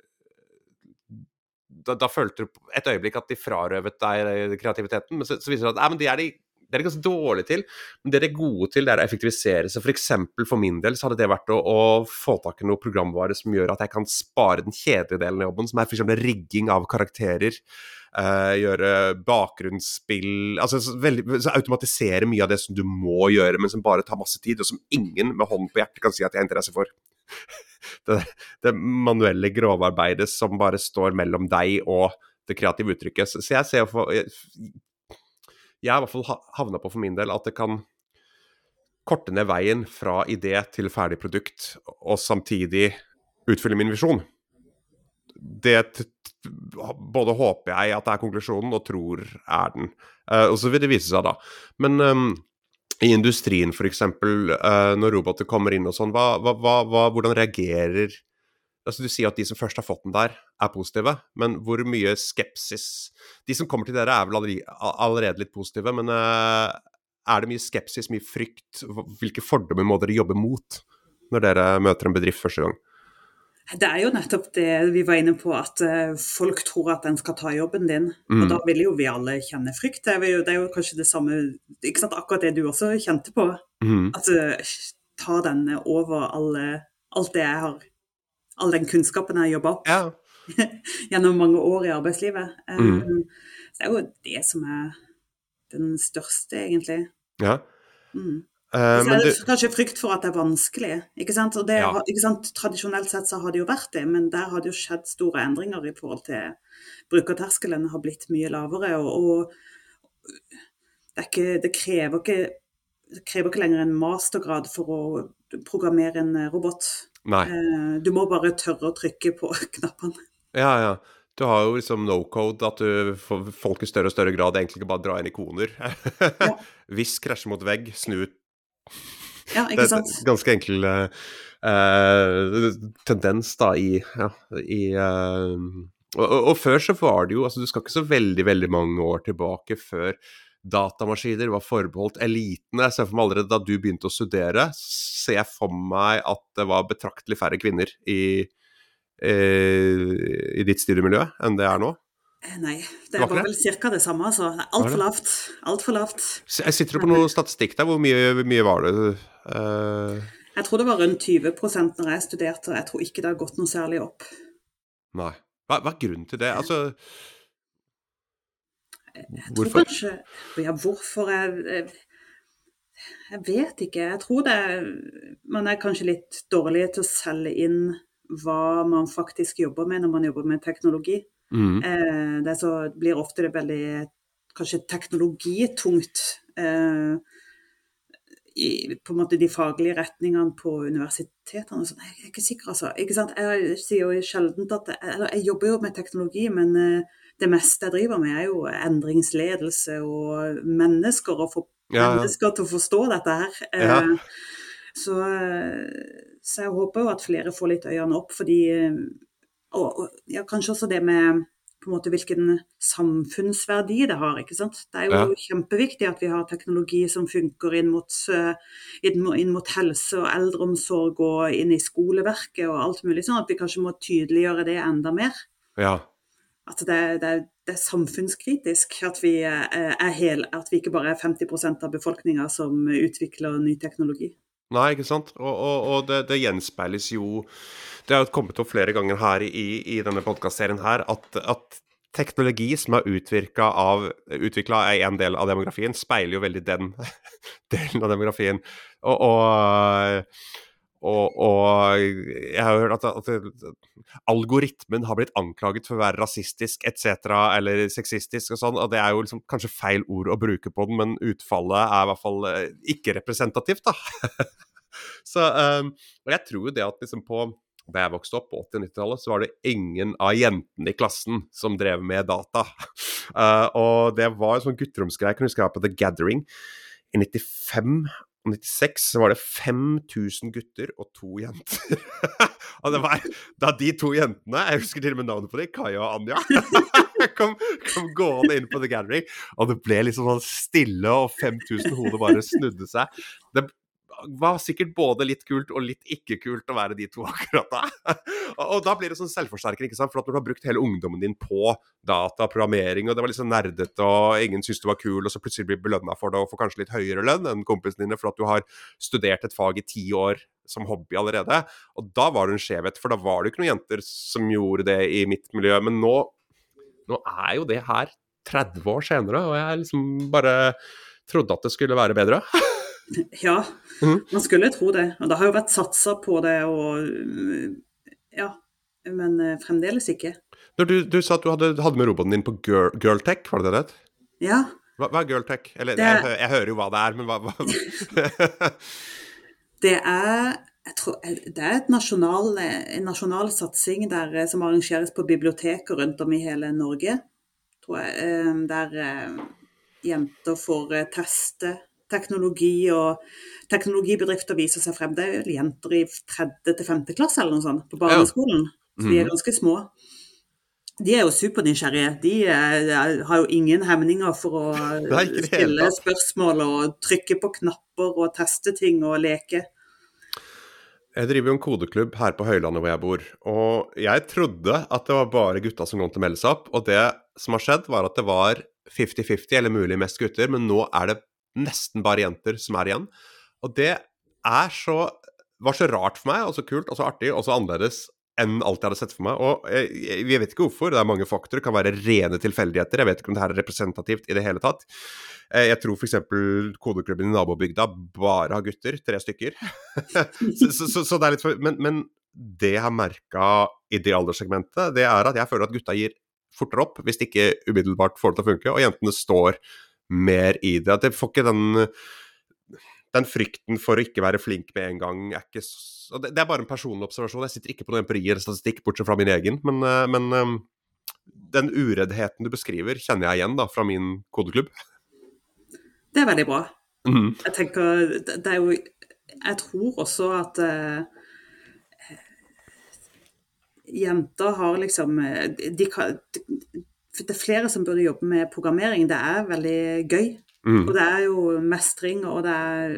da, da følte du et øyeblikk at de frarøvet deg kreativiteten. Men så, så viser det seg at nei, men de er de det er de ganske dårlige til, men det de er gode til, det er å effektivisere. Så for eksempel for min del så hadde det vært å, å få tak i noe programvare som gjør at jeg kan spare den kjedelige delen av jobben, som er f.eks. rigging av karakterer. Eh, gjøre bakgrunnsspill altså så, veldig, Automatisere mye av det som du må gjøre, men som bare tar masse tid, og som ingen med hånden på hjertet kan si at jeg har interesse for. det, det manuelle grovarbeidet som bare står mellom deg og det kreative uttrykket. Så, så jeg ser for jeg, jeg har i hvert fall havna på for min del at det kan korte ned veien fra idé til ferdig produkt, og samtidig utfylle min visjon. Det både håper jeg at det er konklusjonen, og tror er den. Uh, og så vil det vise seg, da. Men um, i industrien f.eks., uh, når roboter kommer inn og sånn, hva, hva, hva, hvordan reagerer Altså Du sier at de som først har fått den der, er positive, men hvor mye skepsis De som kommer til dere, er vel allerede litt positive, men uh, er det mye skepsis, mye frykt? Hvilke fordommer må dere jobbe mot når dere møter en bedrift første gang? Det er jo nettopp det vi var inne på, at uh, folk tror at en skal ta jobben din. Mm. Og da vil jo vi alle kjenne frykt. Det er jo, det er jo kanskje det samme ikke sant, Akkurat det du også kjente på. Mm. At uh, ta den over alle, alt det jeg har All den kunnskapen jeg har jobba opp ja. gjennom mange år i arbeidslivet. Um, mm. Det er jo det som er den største, egentlig. Ja. Mm. Uh, det du... kanskje frykt for at det er vanskelig. ikke sant? Det, ja. ikke sant? Tradisjonelt sett så har det jo vært det, men der har det jo skjedd store endringer i forhold til brukerterskelen har blitt mye lavere. Og, og det, ikke, det, krever ikke, det, krever ikke, lenger en mastergrad for å programmere en robot. Nei. Uh, du må bare tørre å trykke på knappene. Ja, ja. Du har jo liksom no code, at du, folk i større og større grad egentlig ikke bare drar inn ikoner. Ja. Hvis krasjer mot vegg, snu ut. Ja, ikke sant. Det er ganske enkel uh, tendens da i, ja, i uh, og, og, før så var det jo altså Du skal ikke så veldig, veldig mange år tilbake før datamaskiner var forbeholdt eliten. Jeg ser for meg allerede da du begynte å studere, ser jeg for meg at det var betraktelig færre kvinner i i, i ditt studiemiljø enn det er nå? Eh, nei, det var, var vel ca. det samme. altså. Altfor lavt. Altfor lavt. Jeg sitter på noe statistikk der. Hvor mye, mye var det? Uh... Jeg tror det var rundt 20 når jeg studerte, og jeg tror ikke det har gått noe særlig opp. Nei. Hva, hva er grunnen til det? Altså Hvorfor? Kanskje, ja, hvorfor jeg, jeg vet ikke. Jeg tror det Man er kanskje litt dårlig til å selge inn hva man faktisk jobber med når man jobber med teknologi. Mm. Eh, det så, blir ofte det veldig kanskje teknologitungt. Eh, i på en måte de faglige retningene på universitetene. Så jeg er ikke sikker, altså. Ikke sant? Jeg sier jo sjelden at Eller jeg jobber jo med teknologi, men eh, det meste jeg driver med, er jo endringsledelse og mennesker. og få ja, ja. mennesker til å forstå dette her. Ja. Så, så, jeg håper jo at flere får litt øynene opp, fordi og, og ja, kanskje også det med på en måte hvilken samfunnsverdi det har. ikke sant? Det er jo ja. kjempeviktig at vi har teknologi som funker inn mot, inn, inn mot, helse og eldreomsorg og inn i skoleverket og alt mulig, sånn at vi kanskje må tydeliggjøre det enda mer. Ja. At det, det, det, er samfunnskritisk at vi, er hel, at vi ikke bare er 50% av befolkninga som utvikler ny teknologi. Nei, ikke sant. Og, og, og det, det, gjenspeiles jo Det har jo kommet opp flere ganger her i, i denne podkastserien her at, at, teknologi som er utvikla i en del av demografien, speiler jo veldig den delen av demografien. og, og og, og, jeg har hørt at, at, algoritmen har blitt anklaget for å være rasistisk etc. eller sexistisk og sånn, og det er jo liksom kanskje feil ord å bruke på den, men utfallet er i hvert fall eh, ikke representativt, da. så um, Og jeg tror jo det at liksom på da jeg vokste opp på 80- og 90-tallet, så var det ingen av jentene i klassen som drev med data. Uh, og det var en sånn gutteromsgreie. Kan huske jeg var på The Gathering i 95 96 så var det 5000 gutter og to jenter. og det var da de to jentene, jeg husker til og med navnet på dem, Kaja og Anja, kom, kom, gående inn på The Gathering, og det ble liksom sånn stille, og 5000 hoder bare snudde seg. Det var sikkert både litt kult og litt ikke kult å være de to akkurat da. og, da blir det sånn selvforsterker, ikke sant. For at når du har brukt hele ungdommen din på data, programmering, og det var liksom nerdete, og ingen syntes du var kul, og så plutselig blir belønna for det og får kanskje litt høyere lønn enn kompisene dine for at du har studert et fag i ti år som hobby allerede. Og da var det en skjevhet, for da var det jo ikke noen jenter som gjorde det i mitt miljø. Men nå, nå er jo det her 30 år senere, og jeg liksom bare trodde at det skulle være bedre. Ja, man skulle tro det. Og det har jo vært satsa på det, og ja. Men fremdeles ikke. Når du, du sa at du hadde, hadde, med roboten din på Girl, Girltech, var det det det? Ja. Hva, hva er Girltech? Eller det, jeg, jeg, hører jo hva det er, men hva, hva? Det er Tror, det er nasjonal, en nasjonal satsing der, som arrangeres på biblioteker rundt om i hele Norge. Jeg, der jenter får teste teknologi, og teknologibedrifter viser seg frem. Det er jenter i tredje til femte klasse eller noe sånt på barneskolen. Så de er mhm. ganske små. De er jo supernysgjerrige. De er, har jo ingen hemninger for å stille spørsmål og trykke på knapper og teste ting og leke. Jeg driver jo en kodeklubb her på Høylandet hvor jeg bor, og jeg trodde at det var bare gutta som kom til å melde seg opp, og det som har skjedd, var at det var 50-50, eller mulig mest gutter, men nå er det nesten bare jenter som er igjen. Og det er så var så rart for meg, og så kult og så artig og så annerledes enn alt jeg hadde sett for meg. Og jeg, jeg, vet ikke hvorfor, det er mange faktorer, det kan være rene tilfeldigheter. Jeg vet ikke om det her er representativt i det hele tatt. Eh, jeg tror f.eks. kodeklubben i nabobygda bare har gutter, tre stykker. så, så, så, så, det er litt for Men, men det jeg har merka i det alderssegmentet, det er at jeg føler at gutta gir fortere opp hvis de ikke umiddelbart får det til å funke, og jentene står mer i det. At jeg får ikke den den frykten for å ikke være flink med en gang er ikke så det, er bare en personlig observasjon. Jeg sitter ikke på noen empiri eller statistikk, bortsett fra min egen. Men, eh, men, eh, den ureddheten du beskriver, kjenner jeg igjen da, fra min kodeklubb. Det er veldig bra. Mm. Jeg tenker Det er jo Jeg tror også at uh, jenter har liksom de kan, Det er flere som burde jobbe med programmering. Det er veldig gøy. Mm. Og det er jo mestring, og det er,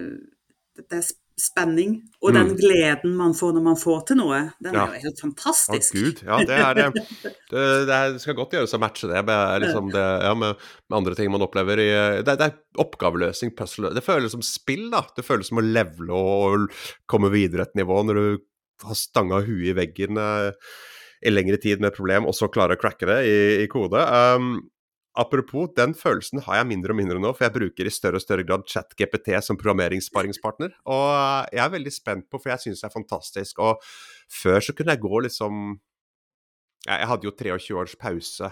det er spenning. Og mm. den gleden man får når man får til noe, den ja. er jo helt fantastisk. Å gud, ja det er det. Det, det skal godt gjøres å matche det med, liksom det, ja, med, med, andre ting man opplever i Det, det er oppgaveløsning, puzzle Det føles som spill, da. Det føles som å levele og komme videre et nivå når du har stanga huet i veggen eh, i lengre tid med et problem, og så klare å cracke det i, i kode. Um, Apropos, den følelsen har jeg mindre og mindre nå, for jeg bruker i større og større grad ChatGPT som programmeringssparringspartner. Og jeg er veldig spent på, for jeg syns det er fantastisk. Og før så kunne jeg gå liksom Jeg hadde jo 23 års pause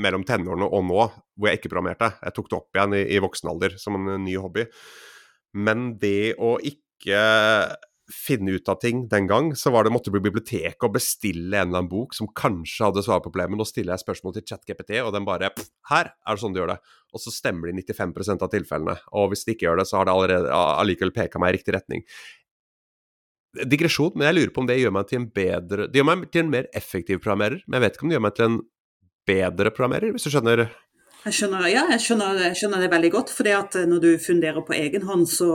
mellom tenårene og nå, hvor jeg ikke programmerte. Jeg tok det opp igjen i, i voksen alder som en ny hobby. Men det å ikke finne ut av ting den gang, så var det måtte bli biblioteket og bestille en eller annen bok som kanskje hadde svar på problemet. Nå stiller jeg spørsmål til ChatGPT, og den bare Her er det sånn du gjør det. Og så stemmer det i 95 av tilfellene. Og hvis det ikke gjør det, så har det allerede allikevel peka meg i riktig retning. Digresjon, men jeg lurer på om det gjør meg til en bedre Det gjør meg til en mer effektiv programmerer, men jeg vet ikke om det gjør meg til en bedre programmerer, hvis du skjønner? Jeg skjønner, ja, jeg skjønner, jeg skjønner det veldig godt. For at når du funderer på egen hånd, så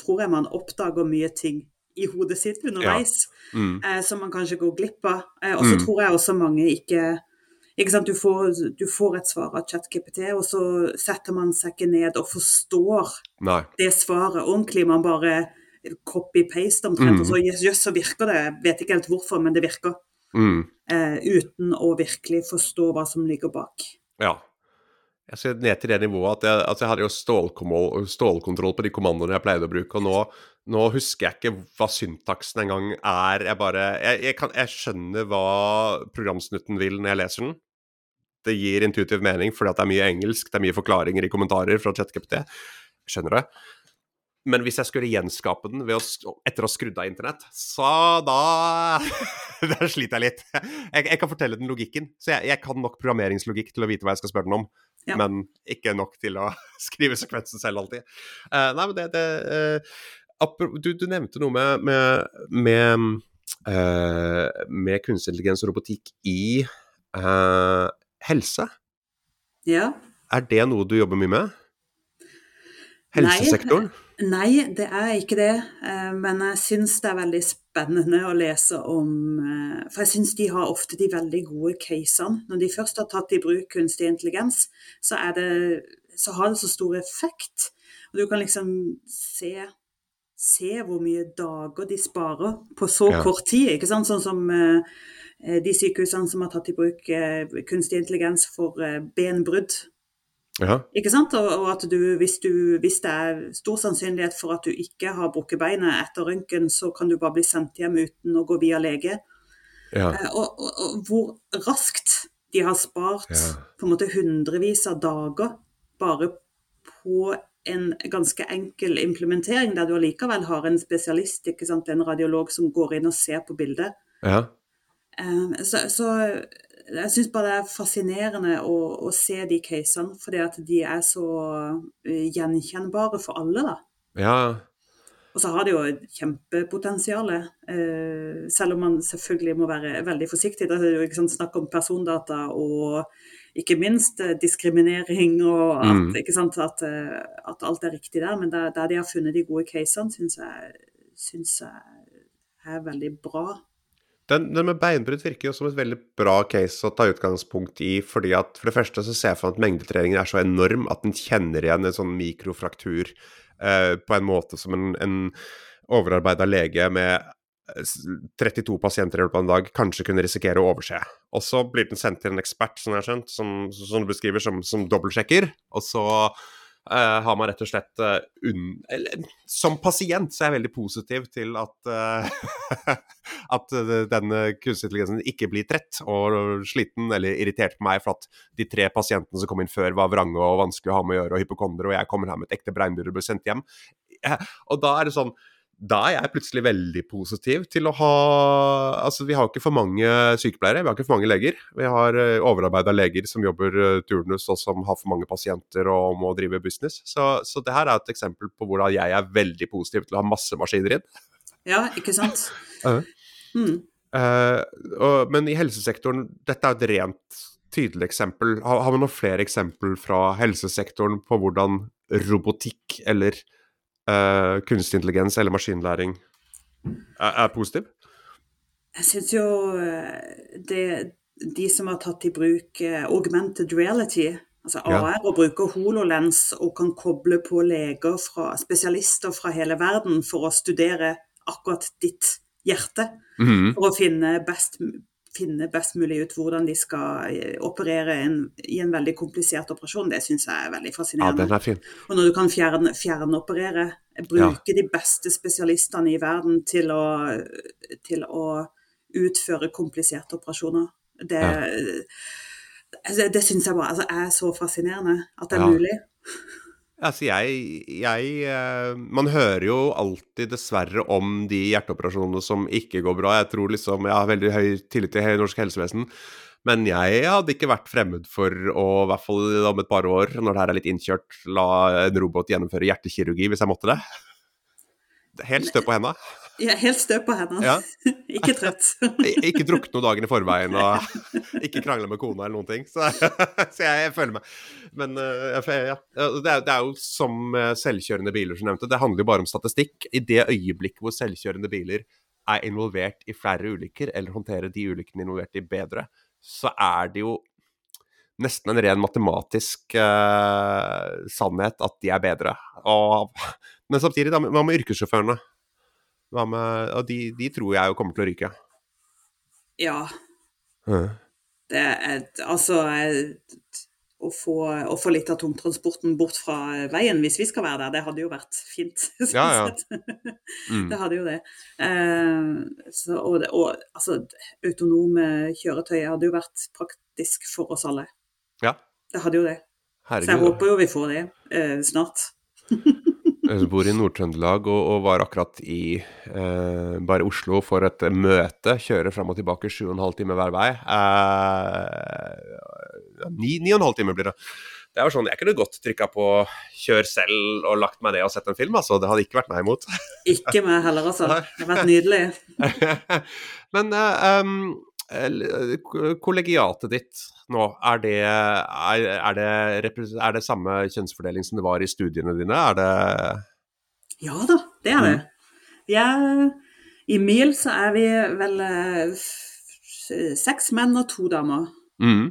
tror jeg man oppdager mye ting i hodet sitt underveis, ja. mm. eh, som man kanskje går glipp av. Eh, og så mm. tror jeg også mange ikke ikke sant? Du, får, du får et svar av ChatGPT, og så setter man seg ikke ned og forstår Nei. det svaret ordentlig. Man bare copy-paste omtrent, mm. og så jøss, så virker det. Jeg vet ikke helt hvorfor, men det virker. Mm. Eh, uten å virkelig forstå hva som ligger bak. Ja, jeg skal ned til det nivået at jeg, altså jeg hadde jo stålkontroll på de kommandoene jeg pleide å bruke, og nå, nå husker jeg ikke hva syntaksen engang er. Jeg bare jeg, jeg, kan, jeg, skjønner hva programsnutten vil når jeg leser den. Det gir intuitiv mening fordi at det er mye engelsk, det er mye forklaringer i kommentarer fra ChatGPT. Skjønner det. Men hvis jeg skulle gjenskape den å, etter å ha skrudd av internett, så da Der sliter jeg litt. Jeg, jeg, kan fortelle den logikken. Så jeg, jeg, kan nok programmeringslogikk til å vite hva jeg skal spørre den om, ja. men ikke nok til å skrive sekvensen selv alltid. Uh, nei, men det, det uh, du, du, nevnte noe med, med, med, uh, med kunstig intelligens og robotikk i helse. Ja. Er det noe du jobber mye med? Helsesektoren? Nei. Nei, det er ikke det. Eh, men jeg syns det er veldig spennende å lese om eh, For jeg syns de har ofte de veldig gode casene. Når de først har tatt i bruk kunstig intelligens, så, det, så har det så stor effekt. Og du kan liksom se, se hvor mye dager de sparer på så ja. kort tid. ikke sant? Sånn som eh, de sykehusene som har tatt i bruk kunstig intelligens for benbrudd Ja. Ikke sant? Og, og at du hvis, du, hvis det er stor sannsynlighet for at du ikke har brukket beinet etter røntgen, så kan du bare bli sendt hjem uten å gå via lege. Ja. Eh, Og, og, og hvor raskt de har spart Ja. på en måte hundrevis av dager bare på en ganske enkel implementering, der du allikevel har en spesialist, ikke sant? en radiolog som går inn og ser på bildet. ja. Eh, Så, så jeg syns bare det er fascinerende å, å se de casene, fordi at de er så eh, gjenkjennbare for alle, da. Ja. Og så har de jo et kjempepotensial, eh, selv om man selvfølgelig må være veldig forsiktig. Det er jo ikke sånn snakk om persondata og ikke minst eh, diskriminering og at, Mm. ikke sant, at, eh, at alt er riktig der. Men der, der de har funnet de gode casene, syns jeg, syns jeg er veldig bra. Den, den med beinbrudd virker jo som et veldig bra case å ta utgangspunkt i, fordi at for det første så ser jeg for meg at mengdetreningen er så enorm at den kjenner igjen en sånn mikrofraktur eh, på en måte som en, en overarbeida lege med eh, 32 pasienter i løpet av en dag kanskje kunne risikere å overse. Og så blir den sendt til en ekspert, som jeg har skjønt, som, som du beskriver, som, som dobbeltsjekker, og så eh, har man rett og slett uh, unn... Eller som pasient så er jeg veldig positiv til at uh, at eh, denne kunstig intelligensen ikke blir trett og sliten eller irritert på meg for at de tre pasientene som kom inn før var vrange og vanskelig å ha med å gjøre og hypokondere, og jeg kommer her med et ekte breinbyrde og blir sendt hjem. Eh, Og da er det sånn da er jeg plutselig veldig positiv til å ha Altså, vi har ikke for mange sykepleiere, vi har ikke for mange leger. Vi har uh, overarbeida leger som jobber eh, turnus og som har for mange pasienter og må drive business. Så, så det her er et eksempel på hvordan jeg er veldig positiv til å ha masse maskiner inn. Ja, ikke sant? Ja. Mm. uh, og, men i helsesektoren, dette er et rent tydelig eksempel. Har, har vi noen flere eksempler fra helsesektoren på hvordan robotikk eller eh, kunstig intelligens eller maskinlæring er, er positiv? Jeg syns jo eh, det, de som har tatt i bruk eh, augmented reality, altså Ja. AR, og bruker HoloLens og kan koble på leger fra spesialister fra hele verden for å studere akkurat ditt hjerte, Mhm. for å finne best, finne best mulig ut hvordan de skal eh, operere en, i en veldig komplisert operasjon, det syns jeg er veldig fascinerende. Ja, den er fin. Og når du kan fjerne, fjernoperere, bruke de beste spesialistene i verden til å, til å utføre kompliserte operasjoner, det, altså, det syns jeg bare altså, er så fascinerende at det er Ja. mulig. Altså, jeg, jeg eh, Man hører jo alltid dessverre om de hjerteoperasjonene som ikke går bra. Jeg tror liksom Jeg har veldig høy tillit til norsk helsevesen. Men jeg hadde ikke vært fremmed for å, i hvert fall om et par år, når det her er litt innkjørt, la en robot gjennomføre hjertekirurgi hvis jeg måtte det. Helt stø på henda. Jeg er helt stø på hendene. Ja. ikke trøtt. Ikke drukket noen dagen i forveien og ikke krangla med kona eller noen ting. Så, så jeg, jeg føler meg Men eh, ja. det, er, det er jo som selvkjørende biler, som nevnte. Det handler jo bare om statistikk. I det øyeblikket hvor selvkjørende biler er involvert i flere ulykker, eller håndterer de ulykkene involvert i bedre, så er det jo nesten en ren matematisk uh, sannhet at de er bedre. Og, men samtidig, da, hva med yrkessjåførene? Hva med, og de, de tror jeg jo kommer til å ryke. Ja, Mm. det er altså å få, å få litt av tungtransporten bort fra veien hvis vi skal være der, det hadde jo vært fint. sånn Ja, ja. Mm. Det hadde jo det. Eh, så, og, og altså, autonome kjøretøy hadde jo vært praktisk for oss alle. Ja. Det hadde jo det. Så jeg håper jo vi får det eh, snart. Bor i Nord-Trøndelag og, og var akkurat i eh, bare Oslo for et møte. Kjører fram og tilbake sju og en halv time hver vei. Eh, ni, ni og en halv time blir det. Det var sånn, Jeg kunne godt trykka på 'kjør selv' og lagt meg ned og sett en film. altså. Det hadde ikke vært meg imot. Ikke meg heller, altså. Det hadde vært nydelig. Men eh, um, kollegiatet ditt nå, er det, er, er, det, er det samme kjønnsfordeling som det var i studiene dine? Er det Ja da, det er det. Mm. Er, I MIL så er vi vel eh, seks menn og to damer. mm.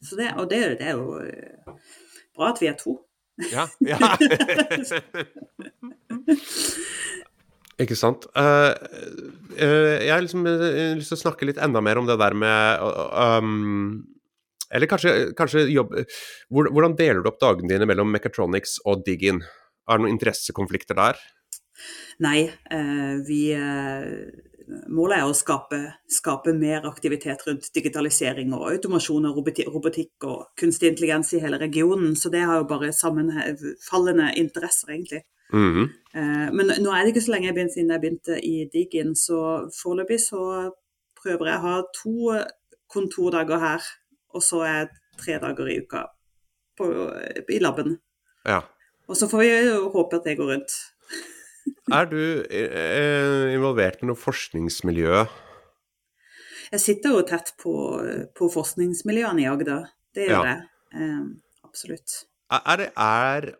Så det, og det, det er jo eh, bra at vi er to. Ja. ja. Ikke sant. Uh, uh, jeg har liksom eh, lyst til å snakke litt enda mer om det der med um, Eller kanskje, kanskje jobb Hvordan deler du opp dagene dine mellom Mechatronics og Diggin? Er det noen interessekonflikter der? Nei, vi Målet er å skape, skape, mer aktivitet rundt digitalisering og automasjon og robotikk og kunstig intelligens i hele regionen. Så det har jo bare sammenfallende interesser, egentlig. Mm -hmm. Men nå er det ikke så lenge jeg begynte, siden jeg begynte i Digin, så foreløpig så prøver jeg å ha to kontordager her, og så er jeg tre dager i uka på, i laben. Ja. Og så får vi håpe at det går rundt. Er du eh, involvert i noe forskningsmiljø? Jeg sitter jo tett på, på forskningsmiljøene i Agder. Det gjør ja. jeg. Eh, absolutt. Er, er,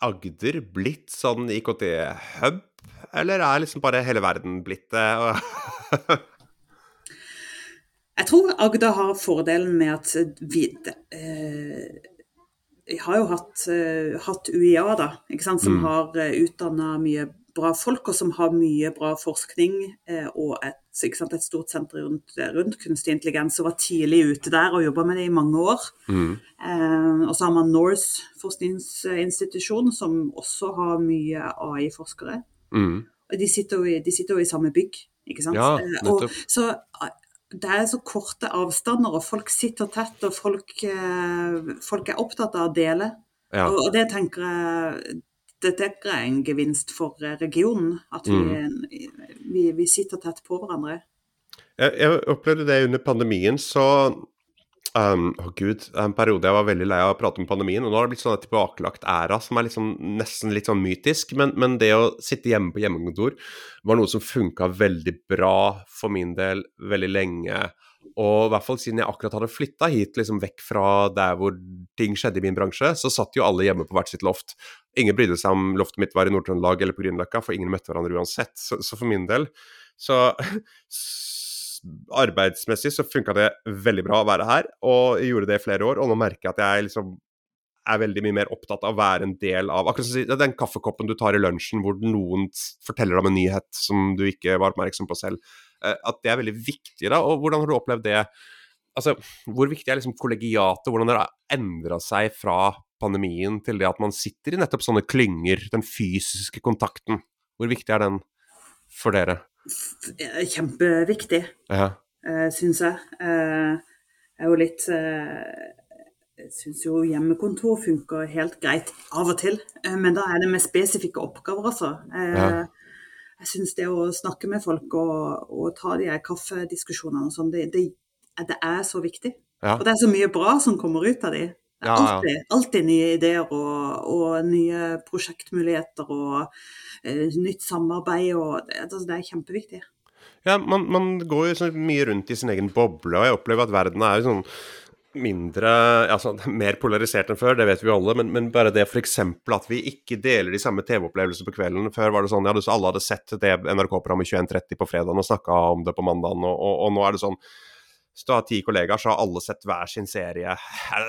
Agder blitt sånn IKT-hub, eller er liksom bare hele verden blitt det? jeg tror Agder har fordelen med at vi eh, har jo hatt, uh, hatt UiA, da, som mm. har eh, utdanna mye bra folk, og som har mye bra forskning uh, og et, sant, et, stort senter rundt, rundt, kunstig intelligens, og var tidlig ute der og jobba med det i mange år. Mm. Eh, og så har man Norse forskningsinstitusjon, som også har mye AI-forskere. Mm. Og de sitter, jo i, de sitter jo i samme bygg, ikke sant. Ja, og, så det er så korte avstander, og folk sitter tett, og folk, eh, folk er opptatt av å dele. Ja. Og, det tenker jeg det tenker jeg er en gevinst for regionen. At vi, mm. vi, vi sitter tett på hverandre. Jeg, jeg, opplevde det under pandemien, så Um, oh Gud, En periode jeg var veldig lei av å prate om pandemien, og nå har det blitt sånn tilbakelagt æra som er liksom, nesten litt sånn mytisk. Men, men, det å sitte hjemme på hjemmekontor var noe som funka veldig bra for min del veldig lenge. Og i hvert fall siden jeg akkurat hadde flytta hit, liksom vekk fra der hvor ting skjedde i min bransje, så satt jo alle hjemme på hvert sitt loft. Ingen brydde seg om loftet mitt var i Nord-Trøndelag eller på Grünerløkka, for ingen møtte hverandre uansett. Så, så for min del så arbeidsmessig så funka det veldig bra å være her, og jeg gjorde det i flere år. Og nå merker jeg at jeg liksom er veldig mye mer opptatt av å være en del av akkurat som Den kaffekoppen du tar i lunsjen hvor noen forteller deg om en nyhet som du ikke var oppmerksom på selv. Eh, at det er veldig viktig, da. Og hvordan har du opplevd det? Altså, Hvor viktig er liksom kollegiatet? Hvordan det har det endra seg fra pandemien til det at man sitter i nettopp sånne klynger? Den fysiske kontakten. Hvor viktig er den for dere? kjempeviktig, ja. uh, syns jeg. Jeg er jo litt Jeg syns jo hjemmekontor funker helt greit av og til, uh, men da er det med spesifikke oppgaver, altså. Ja. Jeg syns det å snakke med folk og, og ta de kaffediskusjonene og sånn, det, det, det, er så viktig. Ja. Og det er så mye bra som kommer ut av de. Det er alltid, alltid nye ideer og, og, nye prosjektmuligheter og uh, nytt samarbeid. og det, altså, det er kjempeviktig. Ja, man, man går jo så mye rundt i sin egen boble, og jeg opplever at verden er jo sånn mindre altså, Mer polarisert enn før, det vet vi jo alle, men, men bare det f.eks. at vi ikke deler de samme TV-opplevelsene på kvelden. Før var det sånn ja, alle hadde sett det NRK-programmet 21.30 på fredagen og snakka om det på mandagen, og, og, og nå er det sånn hvis du har ti kollegaer, så har alle sett hver sin serie.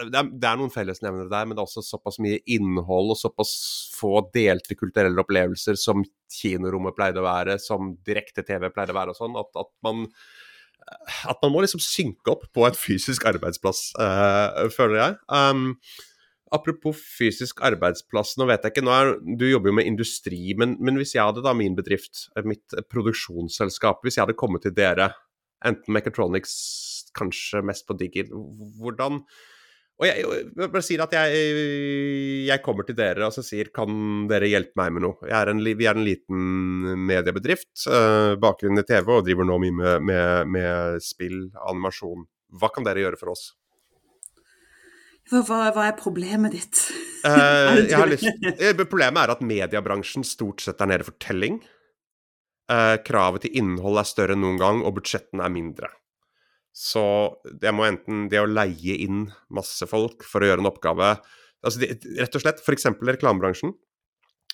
Det er, det er noen fellesnevnere der, men det er også såpass mye innhold og såpass få delte kulturelle opplevelser som kinorommet pleide å være, som direkte-TV pleide å være og sånn, at, at, man at man må liksom synke opp på et fysisk arbeidsplass, uh, føler jeg. Um, apropos fysisk arbeidsplass, nå vet jeg ikke, er, du jobber jo med industri, men, men, hvis jeg hadde da min bedrift, mitt produksjonsselskap, hvis jeg hadde kommet til dere, enten Mechatronics kanskje mest på Digil, Hvordan Og jeg, jeg bare sier at jeg, jeg, kommer til dere og så sier kan dere hjelpe meg med noe. Er en, vi er en liten mediebedrift, uh, bakgrunn i TV, og driver nå mye med, med, med spill, animasjon. Hva kan dere gjøre for oss? Hva, hva, er problemet ditt? uh, lyst, problemet er at mediebransjen stort sett er nede for telling. Uh, kravet til innhold er større enn noen gang, og budsjettene er mindre. Så det må enten det å leie inn masse folk for å gjøre en oppgave altså det, Rett og slett, f.eks. reklamebransjen.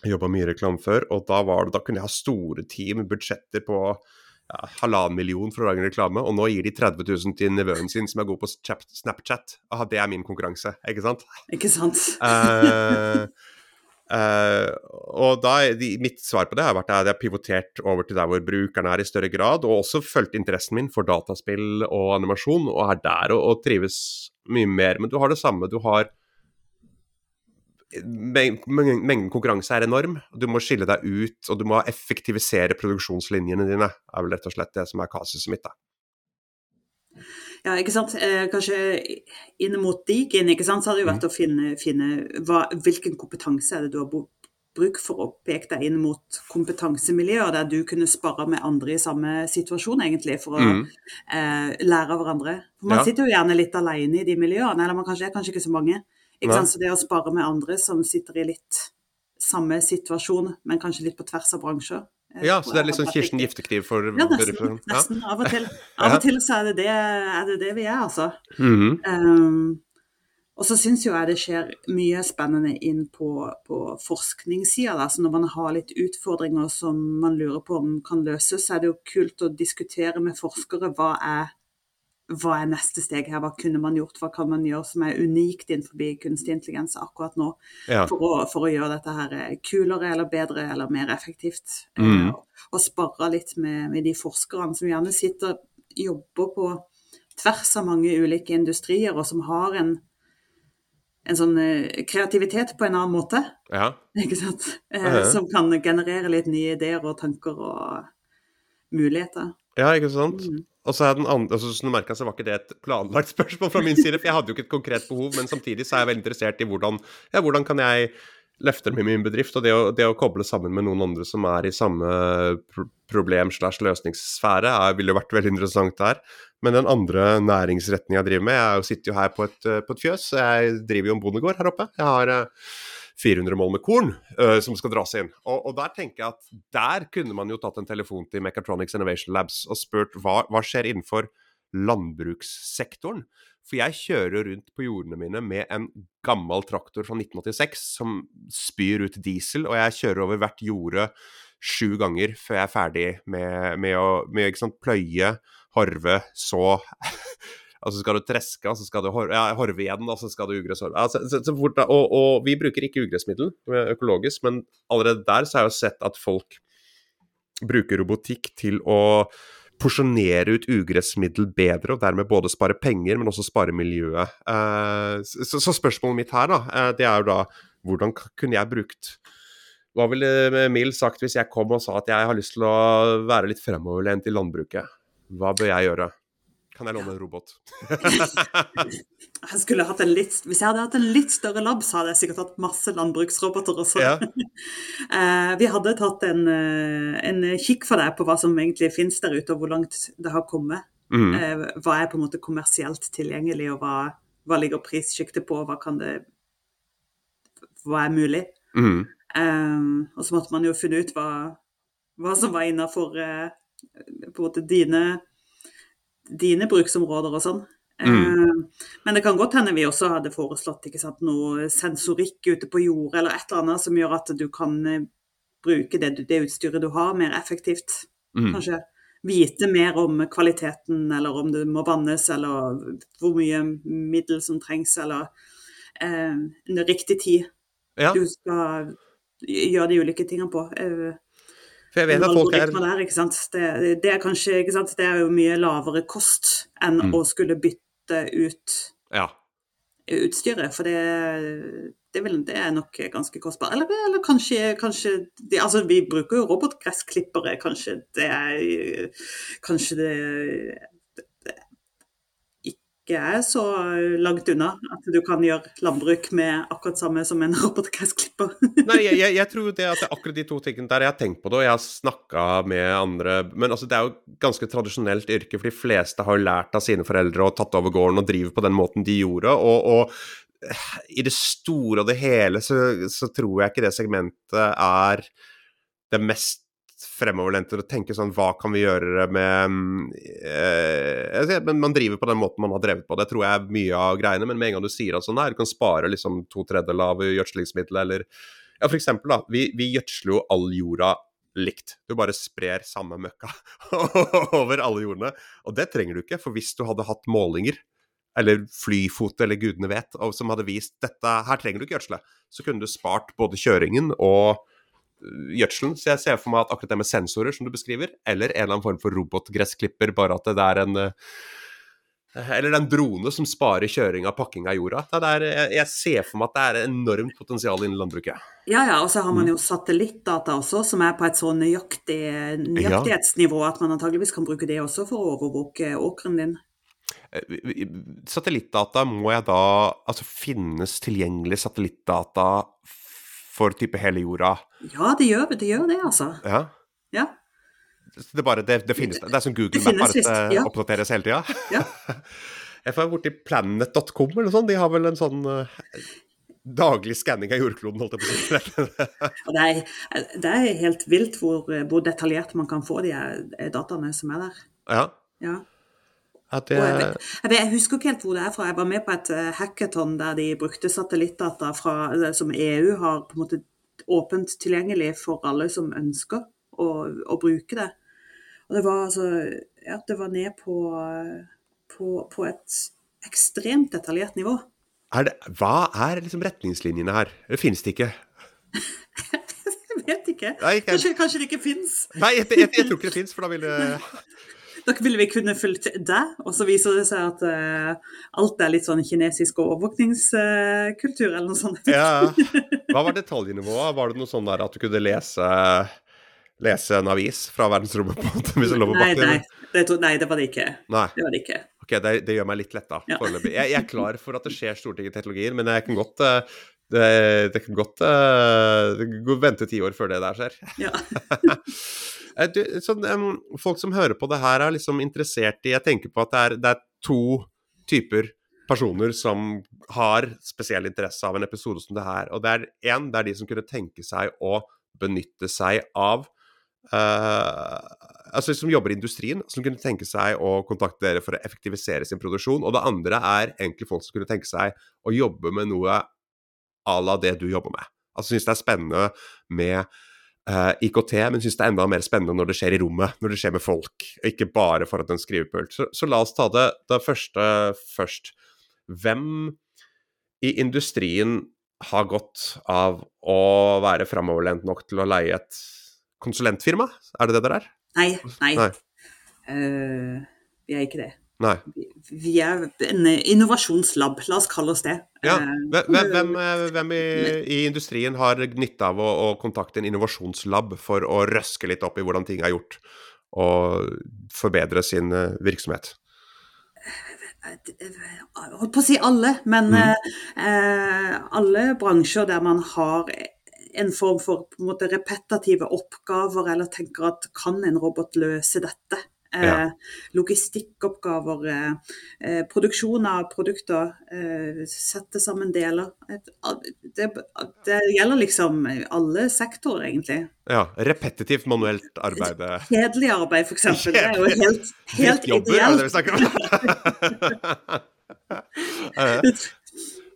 Jeg jobba mye reklame før, og da, det, da, kunne jeg ha store team, budsjetter på ja, halvannen million for å lage en reklame, og nå gir de 30 000 til nevøen sin som er god på Snapchat. Aha, det er min konkurranse, ikke sant? Ikke sant. uh, Uh, og da, de, Mitt svar på det har vært at jeg har pivotert over til der hvor brukerne er i større grad, og også fulgt interessen min for dataspill og animasjon, og er der og, og trives mye mer. Men du har det samme. Du har Mengden konkurranse er enorm. Du må skille deg ut, og du må effektivisere produksjonslinjene dine. er vel rett og slett det som er kasuset mitt. da. Ja, ikke sant. Eh, kanskje inn mot Digen, ikke sant, så hadde det jo vært mm. å finne, finne hva, hvilken kompetanse er det du har bruk for å peke deg inn mot kompetansemiljøer der du kunne spare med andre i samme situasjon, egentlig, for å mm. eh, lære av hverandre. For man ja. sitter jo gjerne litt alene i de miljøene, eller man kanskje er kanskje ikke så mange. Ikke? Så det å spare med andre som sitter i litt samme situasjon, men kanskje litt på tvers av bransjer, ja, så det er sånn Kirsten Giftekniv for Ja, nesten. nesten. Av, og til, av og til så er det det, er det, det vi er, altså. Mm -hmm. um, og så syns jo jeg det skjer mye spennende inn på, på forskningssida. Så når man har litt utfordringer som man lurer på om kan løses, så er det jo kult å diskutere med forskere hva er hva er neste steg her, hva kunne man gjort, hva kan man gjøre som er unikt innenfor kunstig intelligens akkurat nå, ja. for, å, for, å, gjøre dette her eh, kulere eller bedre eller mer effektivt. Eh, mm. Og, og sparre litt med, med, de forskerne som gjerne sitter og jobber på tvers av mange ulike industrier, og som har en, en sånn eh, kreativitet på en annen måte. Ja. Ikke sant? Uh -huh. Som kan generere litt nye ideer og tanker og muligheter. Ja, ikke sant. Mm. Og så er den andre, altså, som du merket, så var ikke det et planlagt spørsmål fra min side, for jeg hadde jo ikke et konkret behov, men samtidig så er jeg veldig interessert i hvordan, ja, hvordan kan jeg løfte med min bedrift, og det å, det å, koble sammen med noen andre som er i samme problem slash løsningssfære, er, ville vært veldig interessant der. Men den andre næringsretningen jeg driver med, jeg sitter jo her på et, på et fjøs, jeg driver jo en bondegård her oppe. Jeg har 400 mål med korn uh, som skal dras inn. Og, og, der tenker jeg at der kunne man jo tatt en telefon til Mechatronics Innovation Labs og spurt hva, hva skjer innenfor landbrukssektoren. For jeg kjører rundt på jordene mine med en gammel traktor fra 1986 som spyr ut diesel, og jeg kjører over hvert jorde sju ganger før jeg er ferdig med, med å med, sant, pløye, harve, så og så skal du treske, så skal du horve igjen, og så skal du ugress. Altså, og, og, vi bruker ikke ugressmiddel økologisk, men allerede der så har jeg jo sett at folk bruker robotikk til å porsjonere ut ugressmiddel bedre, og dermed både spare penger, men også spare miljøet. Uh, så, så, spørsmålet mitt her, da, uh, det er jo da hvordan kunne jeg brukt Hva ville Mill sagt hvis jeg kom og sa at jeg har lyst til å være litt fremoverlent i landbruket? Hva bør jeg gjøre? Kan jeg låne en robot? jeg skulle hatt en litt, hvis jeg hadde hatt en litt større lab, så hadde jeg sikkert hatt masse landbruksroboter også. Ja. Eh, vi hadde tatt en, eh, en, kikk for deg på hva som egentlig finnes der ute, og hvor langt det har kommet. Mm. Eh, hva er på en måte kommersielt tilgjengelig, og hva, hva ligger prissjiktet på, hva kan det Hva er mulig? Mm. Um, og så måtte man jo finne ut hva, hva som var innafor uh, på en måte dine dine bruksområder og sånn. Mm. Eh, men det kan godt hende vi også hadde foreslått sant, noe sensorikk ute på jordet eller et eller annet som gjør at du kan eh, bruke det, det utstyret du har, mer effektivt. Mm. Kanskje vite mer om kvaliteten, eller om det må vannes, eller hvor mye middel som trengs, eller eh, en riktig tid ja. du skal gjøre de ulike tingene på. Eh, for jeg vet at folk er der, det, det, er kanskje Det er jo mye lavere kost enn mm. å skulle bytte ut ja. utstyret, for det, det, vil, det, er nok ganske kostbart. Eller, eller kanskje, kanskje de, Altså, vi bruker jo robotgressklippere, kanskje det er Kanskje det ikke er så langt unna at du kan gjøre landbruk med akkurat samme som en robotgressklipper. Nei, jeg, jeg, jeg, tror det at det er akkurat de to tingene der jeg har tenkt på det, og jeg har snakka med andre Men altså, det er jo ganske tradisjonelt yrke, for de fleste har lært av sine foreldre og tatt over gården og driver på den måten de gjorde. og, og i det store og det hele så, så tror jeg ikke det segmentet er det mest fremoverlente og tenke sånn Hva kan vi gjøre med eh, man driver på den måten man har drevet på. Det tror jeg er mye av greiene. Men med en gang du sier at sånn her, du kan spare liksom to tredjedeler av gjødslingsmiddelet eller Ja, for eksempel, da. Vi, vi gjødsler jo all jorda likt. Du bare sprer samme møkka over alle jordene. Og det trenger du ikke, for hvis du hadde hatt målinger eller flyfot eller gudene vet, som hadde vist dette her trenger du ikke gjødsle, så kunne du spart både kjøringen og gjødselen. Så jeg ser for meg at akkurat det med sensorer, som du beskriver, eller en eller annen form for robotgressklipper, bare at det er en, Eller det er en drone som sparer kjøring av pakking av jorda. Det er, jeg, ser for meg at det er enormt potensial innen landbruket. Ja, ja, og så har man jo satellittdata også, som er på et så nøyaktig nøyaktighetsnivå at man antageligvis kan bruke det også for å overvåke åkeren din. Eh, satellittdata må jeg da Altså finnes tilgjengelig satellittdata for type hele jorda? Ja, det gjør det, gjør det altså. Ja. ja. Det, bare, det, det, finnes, det er som Google Map, at det ja. oppdateres hele tida? Ja. jeg får borti planet.com eller noe sånt, de har vel en sånn uh, daglig skanning av jordkloden, holdt jeg på å si. det, er, det er helt vilt hvor, hvor, detaljert man kan få de dataene som er der. Ja. ja. Det... Jeg, jeg, jeg, husker ikke helt hvor det er fra. Jeg var med på et uh, hackathon der de brukte satellittdata fra, som EU har på en måte åpent tilgjengelig for alle som ønsker å, å bruke det. Og det var altså Ja, det var ned på, på, på et ekstremt detaljert nivå. Er det, hva er liksom retningslinjene her? Det finnes det ikke? jeg vet ikke. Nei, jeg... Kanskje, kanskje, det ikke fins? Nei, jeg, jeg, jeg, tror ikke det fins, for da ville Da ville vi kunne fulgt deg, og så viser det seg at uh, alt er litt sånn kinesisk overvåkningskultur, uh, eller noe sånt. ja. Hva var detaljnivået? Var det noe sånn der at du kunne lese lese en avis fra verdensrommet på hvis det lå på bakken? Nei, nei, det, nei, det var det ikke. Nei. Det var det ikke. Ok, det, det gjør meg litt letta ja. foreløpig. Jeg, jeg, er klar for at det skjer Stortinget i teknologier, men jeg kan godt eh, det, det kan godt uh, vente ti år før det der skjer. Ja. Eh, du, sånn, um, folk som hører på det her, er liksom interessert i Jeg tenker på at det er, det er to typer personer som har spesiell interesse av en episode som det her. Og det er én, det er de som kunne tenke seg å benytte seg av Uh, altså som jobber i industrien, som kunne tenke seg å kontakte dere for å effektivisere sin produksjon. Og det andre er egentlig folk som kunne tenke seg å jobbe med noe à la det du jobber med. Altså synes det er spennende med uh, eh, IKT, men synes det er enda mer spennende når det skjer i rommet, når det skjer med folk, ikke bare foran en skrivepult. Så, så, la oss ta det, det første først. Hvem i industrien har godt av å være framoverlent nok til å leie et konsulentfirma? Er det det dere er? Nei. Nei. nei. Uh, vi er ikke det. Nei. Vi er en innovasjonslab, la oss kalle oss det. Ja. Eh, hvem, hvem, eh, hvem i, i, industrien har nytte av å, å, kontakte en innovasjonslab for å røske litt opp i hvordan ting er gjort, og forbedre sin virksomhet? Jeg holdt på å si alle, men mm. eh, alle bransjer der man har en form for på en måte, repetative oppgaver, eller tenker at kan en robot løse dette? Eh, ja. logistikkoppgaver, eh, eh, produksjon av produkter, eh, sette sammen deler. Det, det, gjelder liksom alle sektorer, egentlig. Ja. Repetitivt manuelt arbeid. Kjedelig arbeid, f.eks. Det er jo helt, helt ideelt. Er det vi snakker om?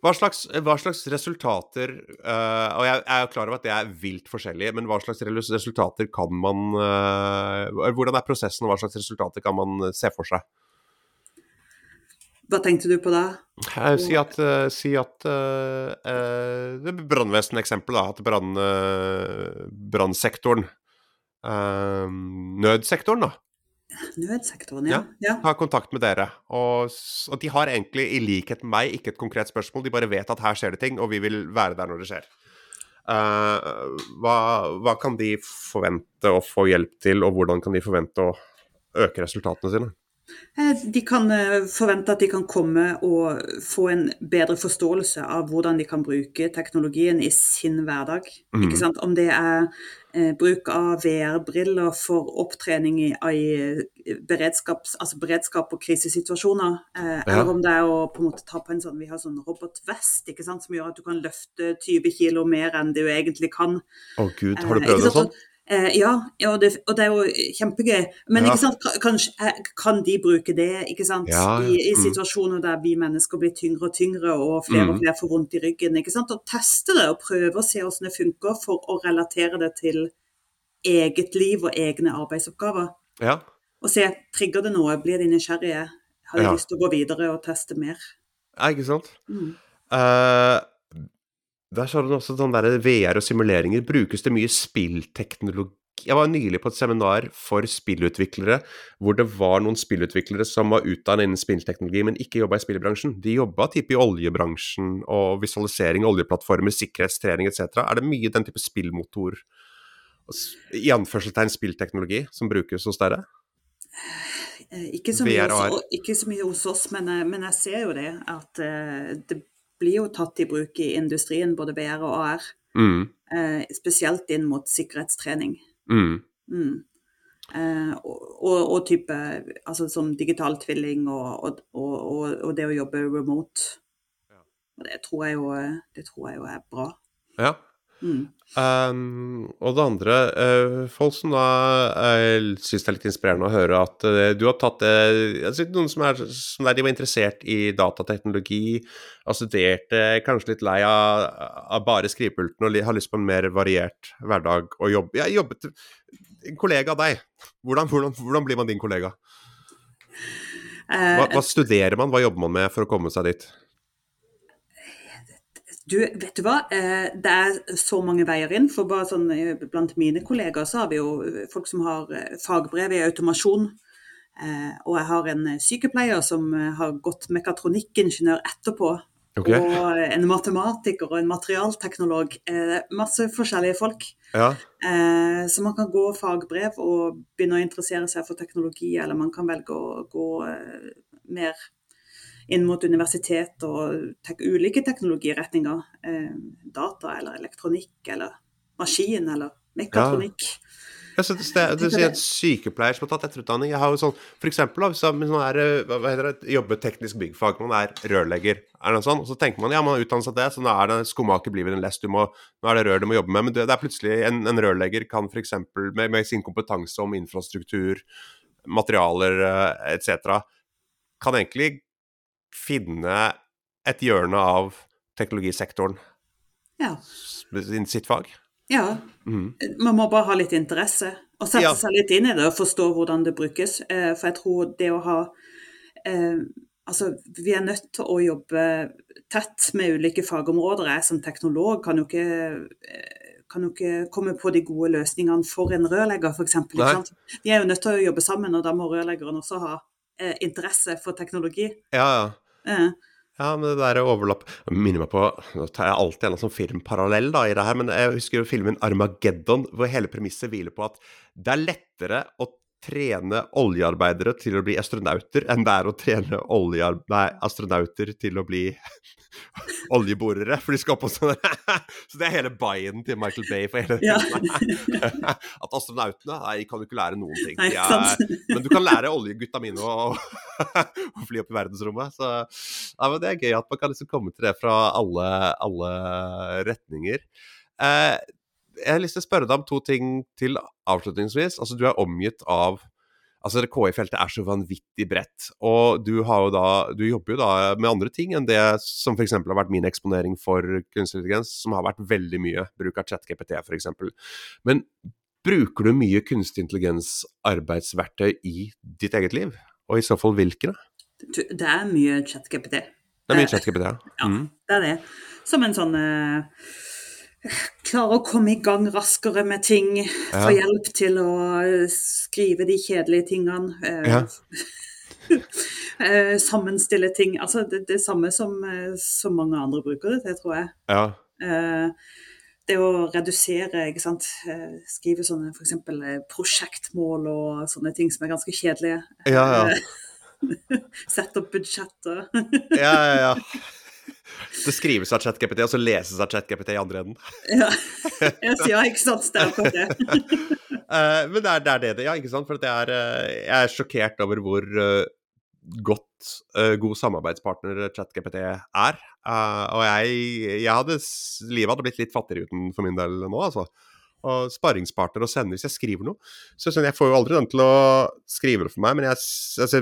Hva slags, hva slags resultater uh, Og jeg er klar over at det er vilt forskjellig, men hva slags resultater kan man uh, Hvordan er prosessen, og hva slags resultater kan man se for seg? Hva tenkte du på da? Uh, si at, si at Brannvesen-eksempel, da. At brann, brannsektoren Nødsektoren, da Nødsektoren, ja. ja. Har kontakt med dere. Og, og, de har egentlig, i likhet med meg, ikke et konkret spørsmål. De bare vet at her skjer det ting, og vi vil være der når det skjer. Uh, hva, hva, kan de forvente å få hjelp til, og hvordan kan de forvente å øke resultatene sine? Eh, de kan eh, forvente at de kan komme og få en bedre forståelse av hvordan de kan bruke teknologien i sin hverdag. Mm. Om det er eh, bruk av VR-briller for opptrening i, i altså beredskap og krisesituasjoner. Eh, ja. Eller om det er å på en måte ta på en sånn Vi har sånn robotvest som gjør at du kan løfte 20 kg mer enn du egentlig kan. Å oh, gud, har du prøvd det sånn? Eh, ja, og det, og det, er jo kjempegøy. Men ja. Kanskje, eh, kan de bruke det sant? Ja. I, I, mm. situasjoner der vi mennesker blir tyngre og tyngre, og flere mm. og flere får vondt i ryggen. ikke sant? Og teste det og prøve å se hvordan det funker, for å relatere det til eget liv og egne arbeidsoppgaver. Ja. Og se trigger det noe, blir de nysgjerrige, har de lyst til å gå videre og teste mer. Ja, ikke sant. Mm. Uh, der så har du også sånn der VR og simuleringer. Brukes det mye spillteknologi jeg var nylig på et seminar for spillutviklere, hvor det var noen spillutviklere som var utdannet innen spillteknologi, men ikke jobba i spillbransjen. De jobba type i oljebransjen og visualisering, oljeplattformer, sikkerhetstrening etc. Er det mye den type spillmotor, i anførselstegn spillteknologi, som brukes hos dere? Eh, ikke så, mye hos, ikke så mye hos oss, men, eh, men, jeg ser jo det. At uh, det blir jo tatt i bruk i industrien, både VR og AR. Mm. Eh, spesielt inn mot sikkerhetstrening. Mm. Mm. Eh, og, og, og, type altså som digital tvilling og, og, det å jobbe remote. Ja. Og det tror, jeg jo, det tror jeg jo er bra. Ja. Mm. Um, og det andre uh, Folk som da uh, syns det er litt inspirerende å høre at uh, du har tatt altså, Noen som er, som er, de var interessert i datateknologi, har studert kanskje litt lei av, av bare skrivepulten og har lyst på en mer variert hverdag og jobb. Jeg jobbet En kollega av deg, hvordan, hvordan, hvordan blir man din kollega? Hva, hva studerer man, hva jobber man med for å komme seg dit? Du, vet du hva. Eh, det er så mange veier inn. For bare sånn eh, blant mine kollegaer så har vi jo folk som har eh, fagbrev i automasjon. Og jeg har en sykepleier som har gått mekatronikkingeniør etterpå. Okay. Og en matematiker og en materialteknolog. Masse forskjellige folk. Ja. Så man kan gå fagbrev og begynne å interessere seg for teknologi, eller man kan velge å gå mer inn mot universitet og tek ulike teknologiretninger. Eh, data eller elektronikk eller maskin eller mekatronikk. Ja. Ja, så det, det, det, en sykepleier som har tatt etterutdanning. Jeg har jo sånn, for eksempel, hvis man er, hva heter det, jobber teknisk byggfag, man er rørlegger, er det sånn, og så tenker man ja, man har utdannet seg det, så nå er det skomaker blir en lest, du må, nå er det rør du må jobbe med. Men det, det er plutselig en, en rørlegger kan f.eks. Med, med sin kompetanse om infrastruktur, materialer eh, etc., kan egentlig finne et hjørne av teknologisektoren ja. sitt fag. Ja. Mm. Man må bare ha litt interesse og sette ja. seg litt inn i det og forstå hvordan det brukes. Eh, for jeg tror det å ha eh, Altså, vi er nødt til å jobbe tett med ulike fagområder. Jeg som teknolog kan jo ikke eh, kan jo ikke komme på de gode løsningene for en rørlegger, f.eks. Vi er jo nødt til å jobbe sammen, og da må rørleggeren også ha eh, interesse for teknologi. Ja, ja. Ja, men det der overlapp minner meg på Nå tar jeg alltid en sånn filmparallell da i det her, men jeg husker jo filmen Armageddon, hvor hele premisset hviler på at det er lettere å trene oljearbeidere til å bli astronauter enn det er å trene nei, astronauter til å bli oljeborere. For de skal opp og sånn. Så det er hele buy-in til Michael Bay for hele ja. At astronautene nei, kan du ikke lære noen ting. Er, men du kan lære oljegutta mine å, å fly opp i verdensrommet. Så ja, det er gøy at man kan liksom komme til det fra alle, alle retninger. Eh, jeg har lyst til å spørre deg om to ting til avslutningsvis. Altså, du er omgitt av Altså, KI-feltet er så vanvittig bredt. Og du, jo da, du, jobber jo da med andre ting enn det som f.eks. har vært min eksponering for kunstig intelligens, som har vært veldig mye bruk av ChatGPT f.eks. Men bruker du mye kunstig intelligens-arbeidsverktøy i ditt eget liv? Og i så fall hvilke? Det er mye ChatGPT. Det er mye ChatGPT, ja. ja. Mm. Det er det. Som en sånn uh klare å komme i gang raskere med ting. Ja. Få hjelp til å eh, skrive de kjedelige tingene. Eh, ja. Eh, sammenstille ting. Altså det, det samme som, som, mange andre bruker det til, tror jeg. Ja. Det å redusere, ikke sant. Skrive sånne f.eks. prosjektmål og sånne ting som er ganske kjedelige. Ja, ja. Sette opp budsjetter. ja, ja, ja. Det skrives av ChatGPT, og så leses av ChatGPT i andre enden. ja. ja, ikke sant. Det er akkurat det. uh, men det er, det er, det ja, ikke sant. For er, uh, jeg er sjokkert over hvor uh, godt god samarbeidspartner ChatGPT er. og jeg, jeg hadde Livet hadde blitt litt fattigere uten for min del nå, altså og sparringspartner å sende hvis jeg skriver noe. Så sånn, Jeg får jo aldri den til å skrive det for meg, men jeg, altså,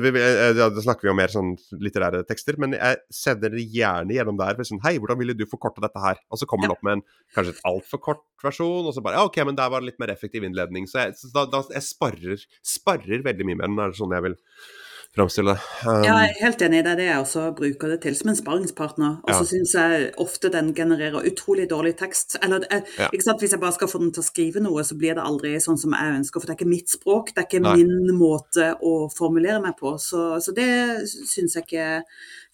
da snakker vi om mer sånn litterære tekster. Men jeg sender det gjerne gjennom der. For sånn, Hei, hvordan ville du forkorte dette her? Og så kommer den opp med en kanskje et altfor kort versjon, og så bare Ja, OK, men der var det litt mer effektiv innledning. Så jeg, så da, da, jeg sparrer, sparrer veldig mye med den. Er det sånn jeg vil framstille det. Um, ja, jeg er helt enig. i Det er det jeg også bruker det til, som en sparringspartner. Og så ja. syns jeg ofte den genererer utrolig dårlig tekst. Eller ja. ikke sant? hvis jeg bare skal få den til å skrive noe, så blir det aldri sånn som jeg ønsker. For det er ikke mitt språk, det er ikke Nei. min måte å formulere meg på. Så, så det syns jeg ikke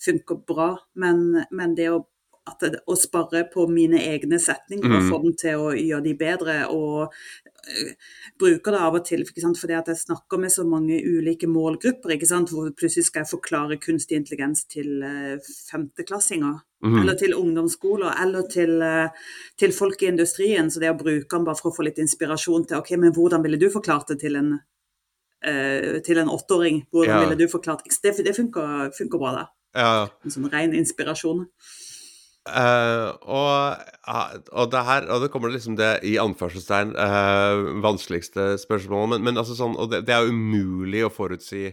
funker bra. Men, men det å det, å spare på mine egne setninger og mm. få dem til å gjøre de bedre, og bruker det av og til fordi at jeg snakker med så mange ulike målgrupper. hvor plutselig skal jeg forklare kunstig intelligens til uh, femteklassinger. Mm. Eller til ungdomsskoler, eller til, uh, til, folk i industrien. Så det å bruke den bare for å få litt inspirasjon til ok, men hvordan ville du forklart det til en uh, til en åtteåring? Hvordan ja. ville du forklart Det, det funker, funker, bra, da. Ja. En sånn ren inspirasjon. Uh, og, og, det her, og det kommer liksom det i anførselstegn uh, vanskeligste spørsmålet. Men, men altså sånn, og det, det, er umulig å forutsi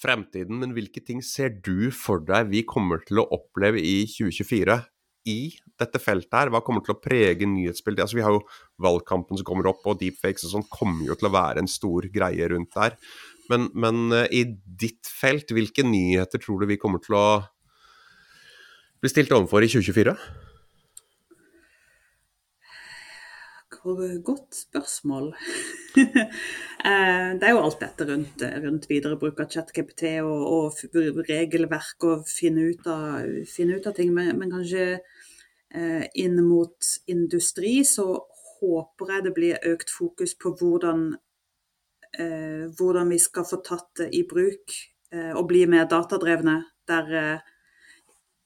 fremtiden. Men hvilke ting ser du for deg vi kommer til å oppleve i 2024 i dette feltet her? Hva kommer til å prege nyhetsbildet? Altså, vi har jo valgkampen som kommer opp, og deepfakes og sånn kommer jo til å være en stor greie rundt der. Men, men uh, i ditt felt, hvilke nyheter tror du vi kommer til å blir stilt overfor i 2024? Godt spørsmål. Eh, det er jo alt dette rundt, rundt videre bruk av ChatGPT og, og, regelverk og finne ut av, finne ut av ting. Men, men, kanskje eh, inn mot industri så håper jeg det blir økt fokus på hvordan, eh, hvordan vi skal få tatt det i bruk eh, og bli mer datadrevne. Der eh,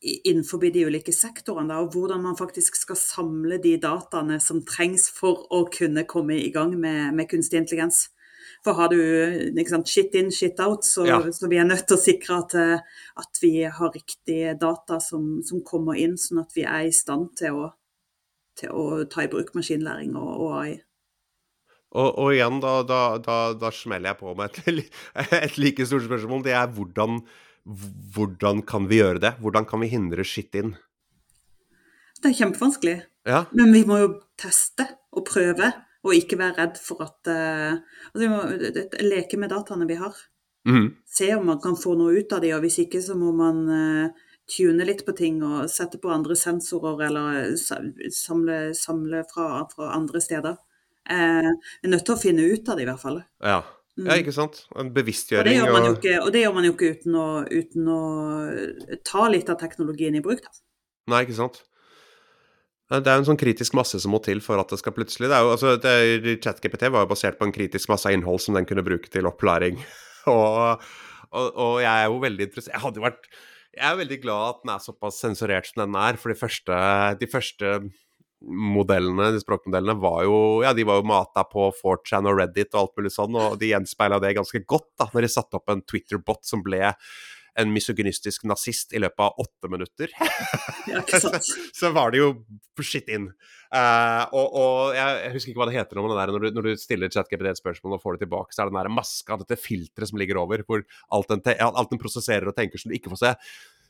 innenfor de ulike sektorene, og hvordan man faktisk skal samle de dataene som trengs for å kunne komme i gang med, med kunstig intelligens. For har du sant, shit in, shit out, så, ja. så, vi er nødt til å sikre at, eh, at vi har riktige data som, som, kommer inn, sånn at vi er i stand til å, til å ta i bruk maskinlæring og, og AI. Og, og, igjen, da, da, da, da, smeller jeg på med et, et like stort spørsmål. Det er hvordan hvordan kan vi gjøre det? Hvordan kan vi hindre skitt inn? Det er kjempevanskelig. Ja. Men vi må jo teste og prøve, og ikke være redd for at uh, altså Vi må leke med dataene vi har. Mm. Se om man kan få noe ut av de, og hvis ikke så må man uh, tune litt på ting og sette på andre sensorer eller samle, samle fra, fra, andre steder. Uh, vi er nødt til å finne ut av det i hvert fall. Ja. Mm. Ja, ikke sant. En bevisstgjøring. Og det gjør man jo ikke, og man jo ikke uten, å, uten å ta litt av teknologien i bruk, da. Nei, ikke sant. Det er jo en sånn kritisk masse som må til for at det skal plutselig det er jo, altså, ChatGPT var jo basert på en kritisk masse av innhold som den kunne bruke til opplæring. og, og, og, jeg er jo veldig interessert Jeg hadde vært Jeg er veldig glad at den er såpass sensurert som den er. For de første, de første modellene, de språkmodellene var jo ja, de var jo mata på 4chan og Reddit og alt mulig sånn, og de gjenspeila det ganske godt da, når de satte opp en Twitter-bot som ble en misogynistisk nazist i løpet av åtte minutter. Så, så, var det jo shit in. Uh, og, og jeg, husker ikke hva det heter når, der, når, du, når du stiller ChatGPT et spørsmål og får det tilbake, så er det den der maska, dette filteret som ligger over, hvor alt den, alt den, prosesserer og tenker som du ikke får se.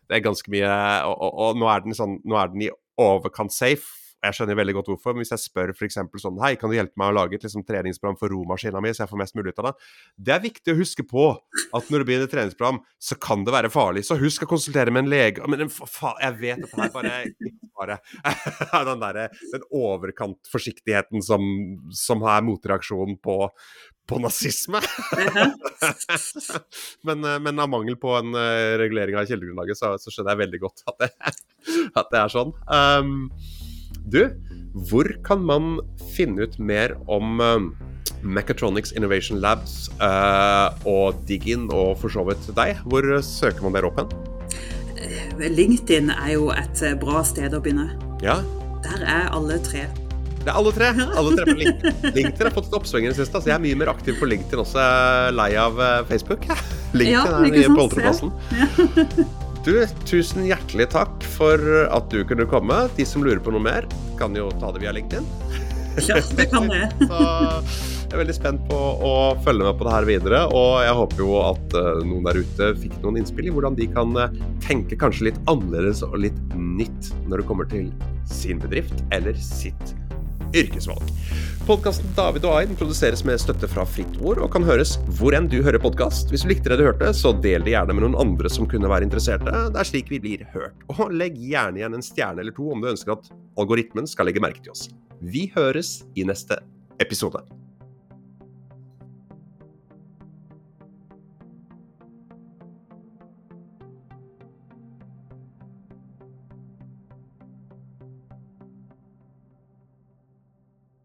Det er ganske mye Og, og, og nå, er sånn, nå er den i overkant safe jeg skjønner veldig godt hvorfor, men hvis jeg spør f.eks. sånn Hei, kan du hjelpe meg å lage et liksom, treningsprogram for romaskina mi, så jeg får mest mulig ut av det? Det er viktig å huske på at når du begynner et treningsprogram, så kan det være farlig. Så husk å konsultere med en lege Men faen, jeg vet at det her bare bare den derre den overkant forsiktigheten som, som er motreaksjonen på, på nazisme. men, eh, men, av mangel på en uh, regulering av kildegrunnlaget, så, så, skjønner jeg veldig godt at det, at det er sånn. Um, du, hvor kan man finne ut mer om uh, Mechatronics Innovation Labs uh, og Diggin og for så vidt deg? Hvor søker man dere opp hen? Eh, LinkedIn er jo et bra sted å begynne. Ja. Der er alle tre. Det er alle tre. alle tre på LinkedIn. LinkedIn har fått et oppsving i det siste. Altså jeg er mye mer aktiv på LinkedIn også. Lei av Facebook. LinkedIn ja, er nye boltreplassen. Ja. Du, tusen hjertelig takk for at du kunne komme. De som lurer på noe mer, kan jo ta det via LinkedIn. Ja, det kan det. Så jeg er veldig spent på å følge med på det her videre. Og jeg håper jo at eh, noen der ute fikk noen innspill i hvordan de kan eh, tenke kanskje litt annerledes og litt nytt når det kommer til sin bedrift eller sitt yrkesvalg. Podkasten David og Ain produseres med støtte fra Fritt Ord og kan høres hvor enn du hører podkast. Hvis du likte det du hørte, så del det gjerne med noen andre som kunne være interesserte. Det er slik vi blir hørt. Og legg gjerne igjen en stjerne eller to om du ønsker at algoritmen skal legge merke til oss. Vi høres i neste episode.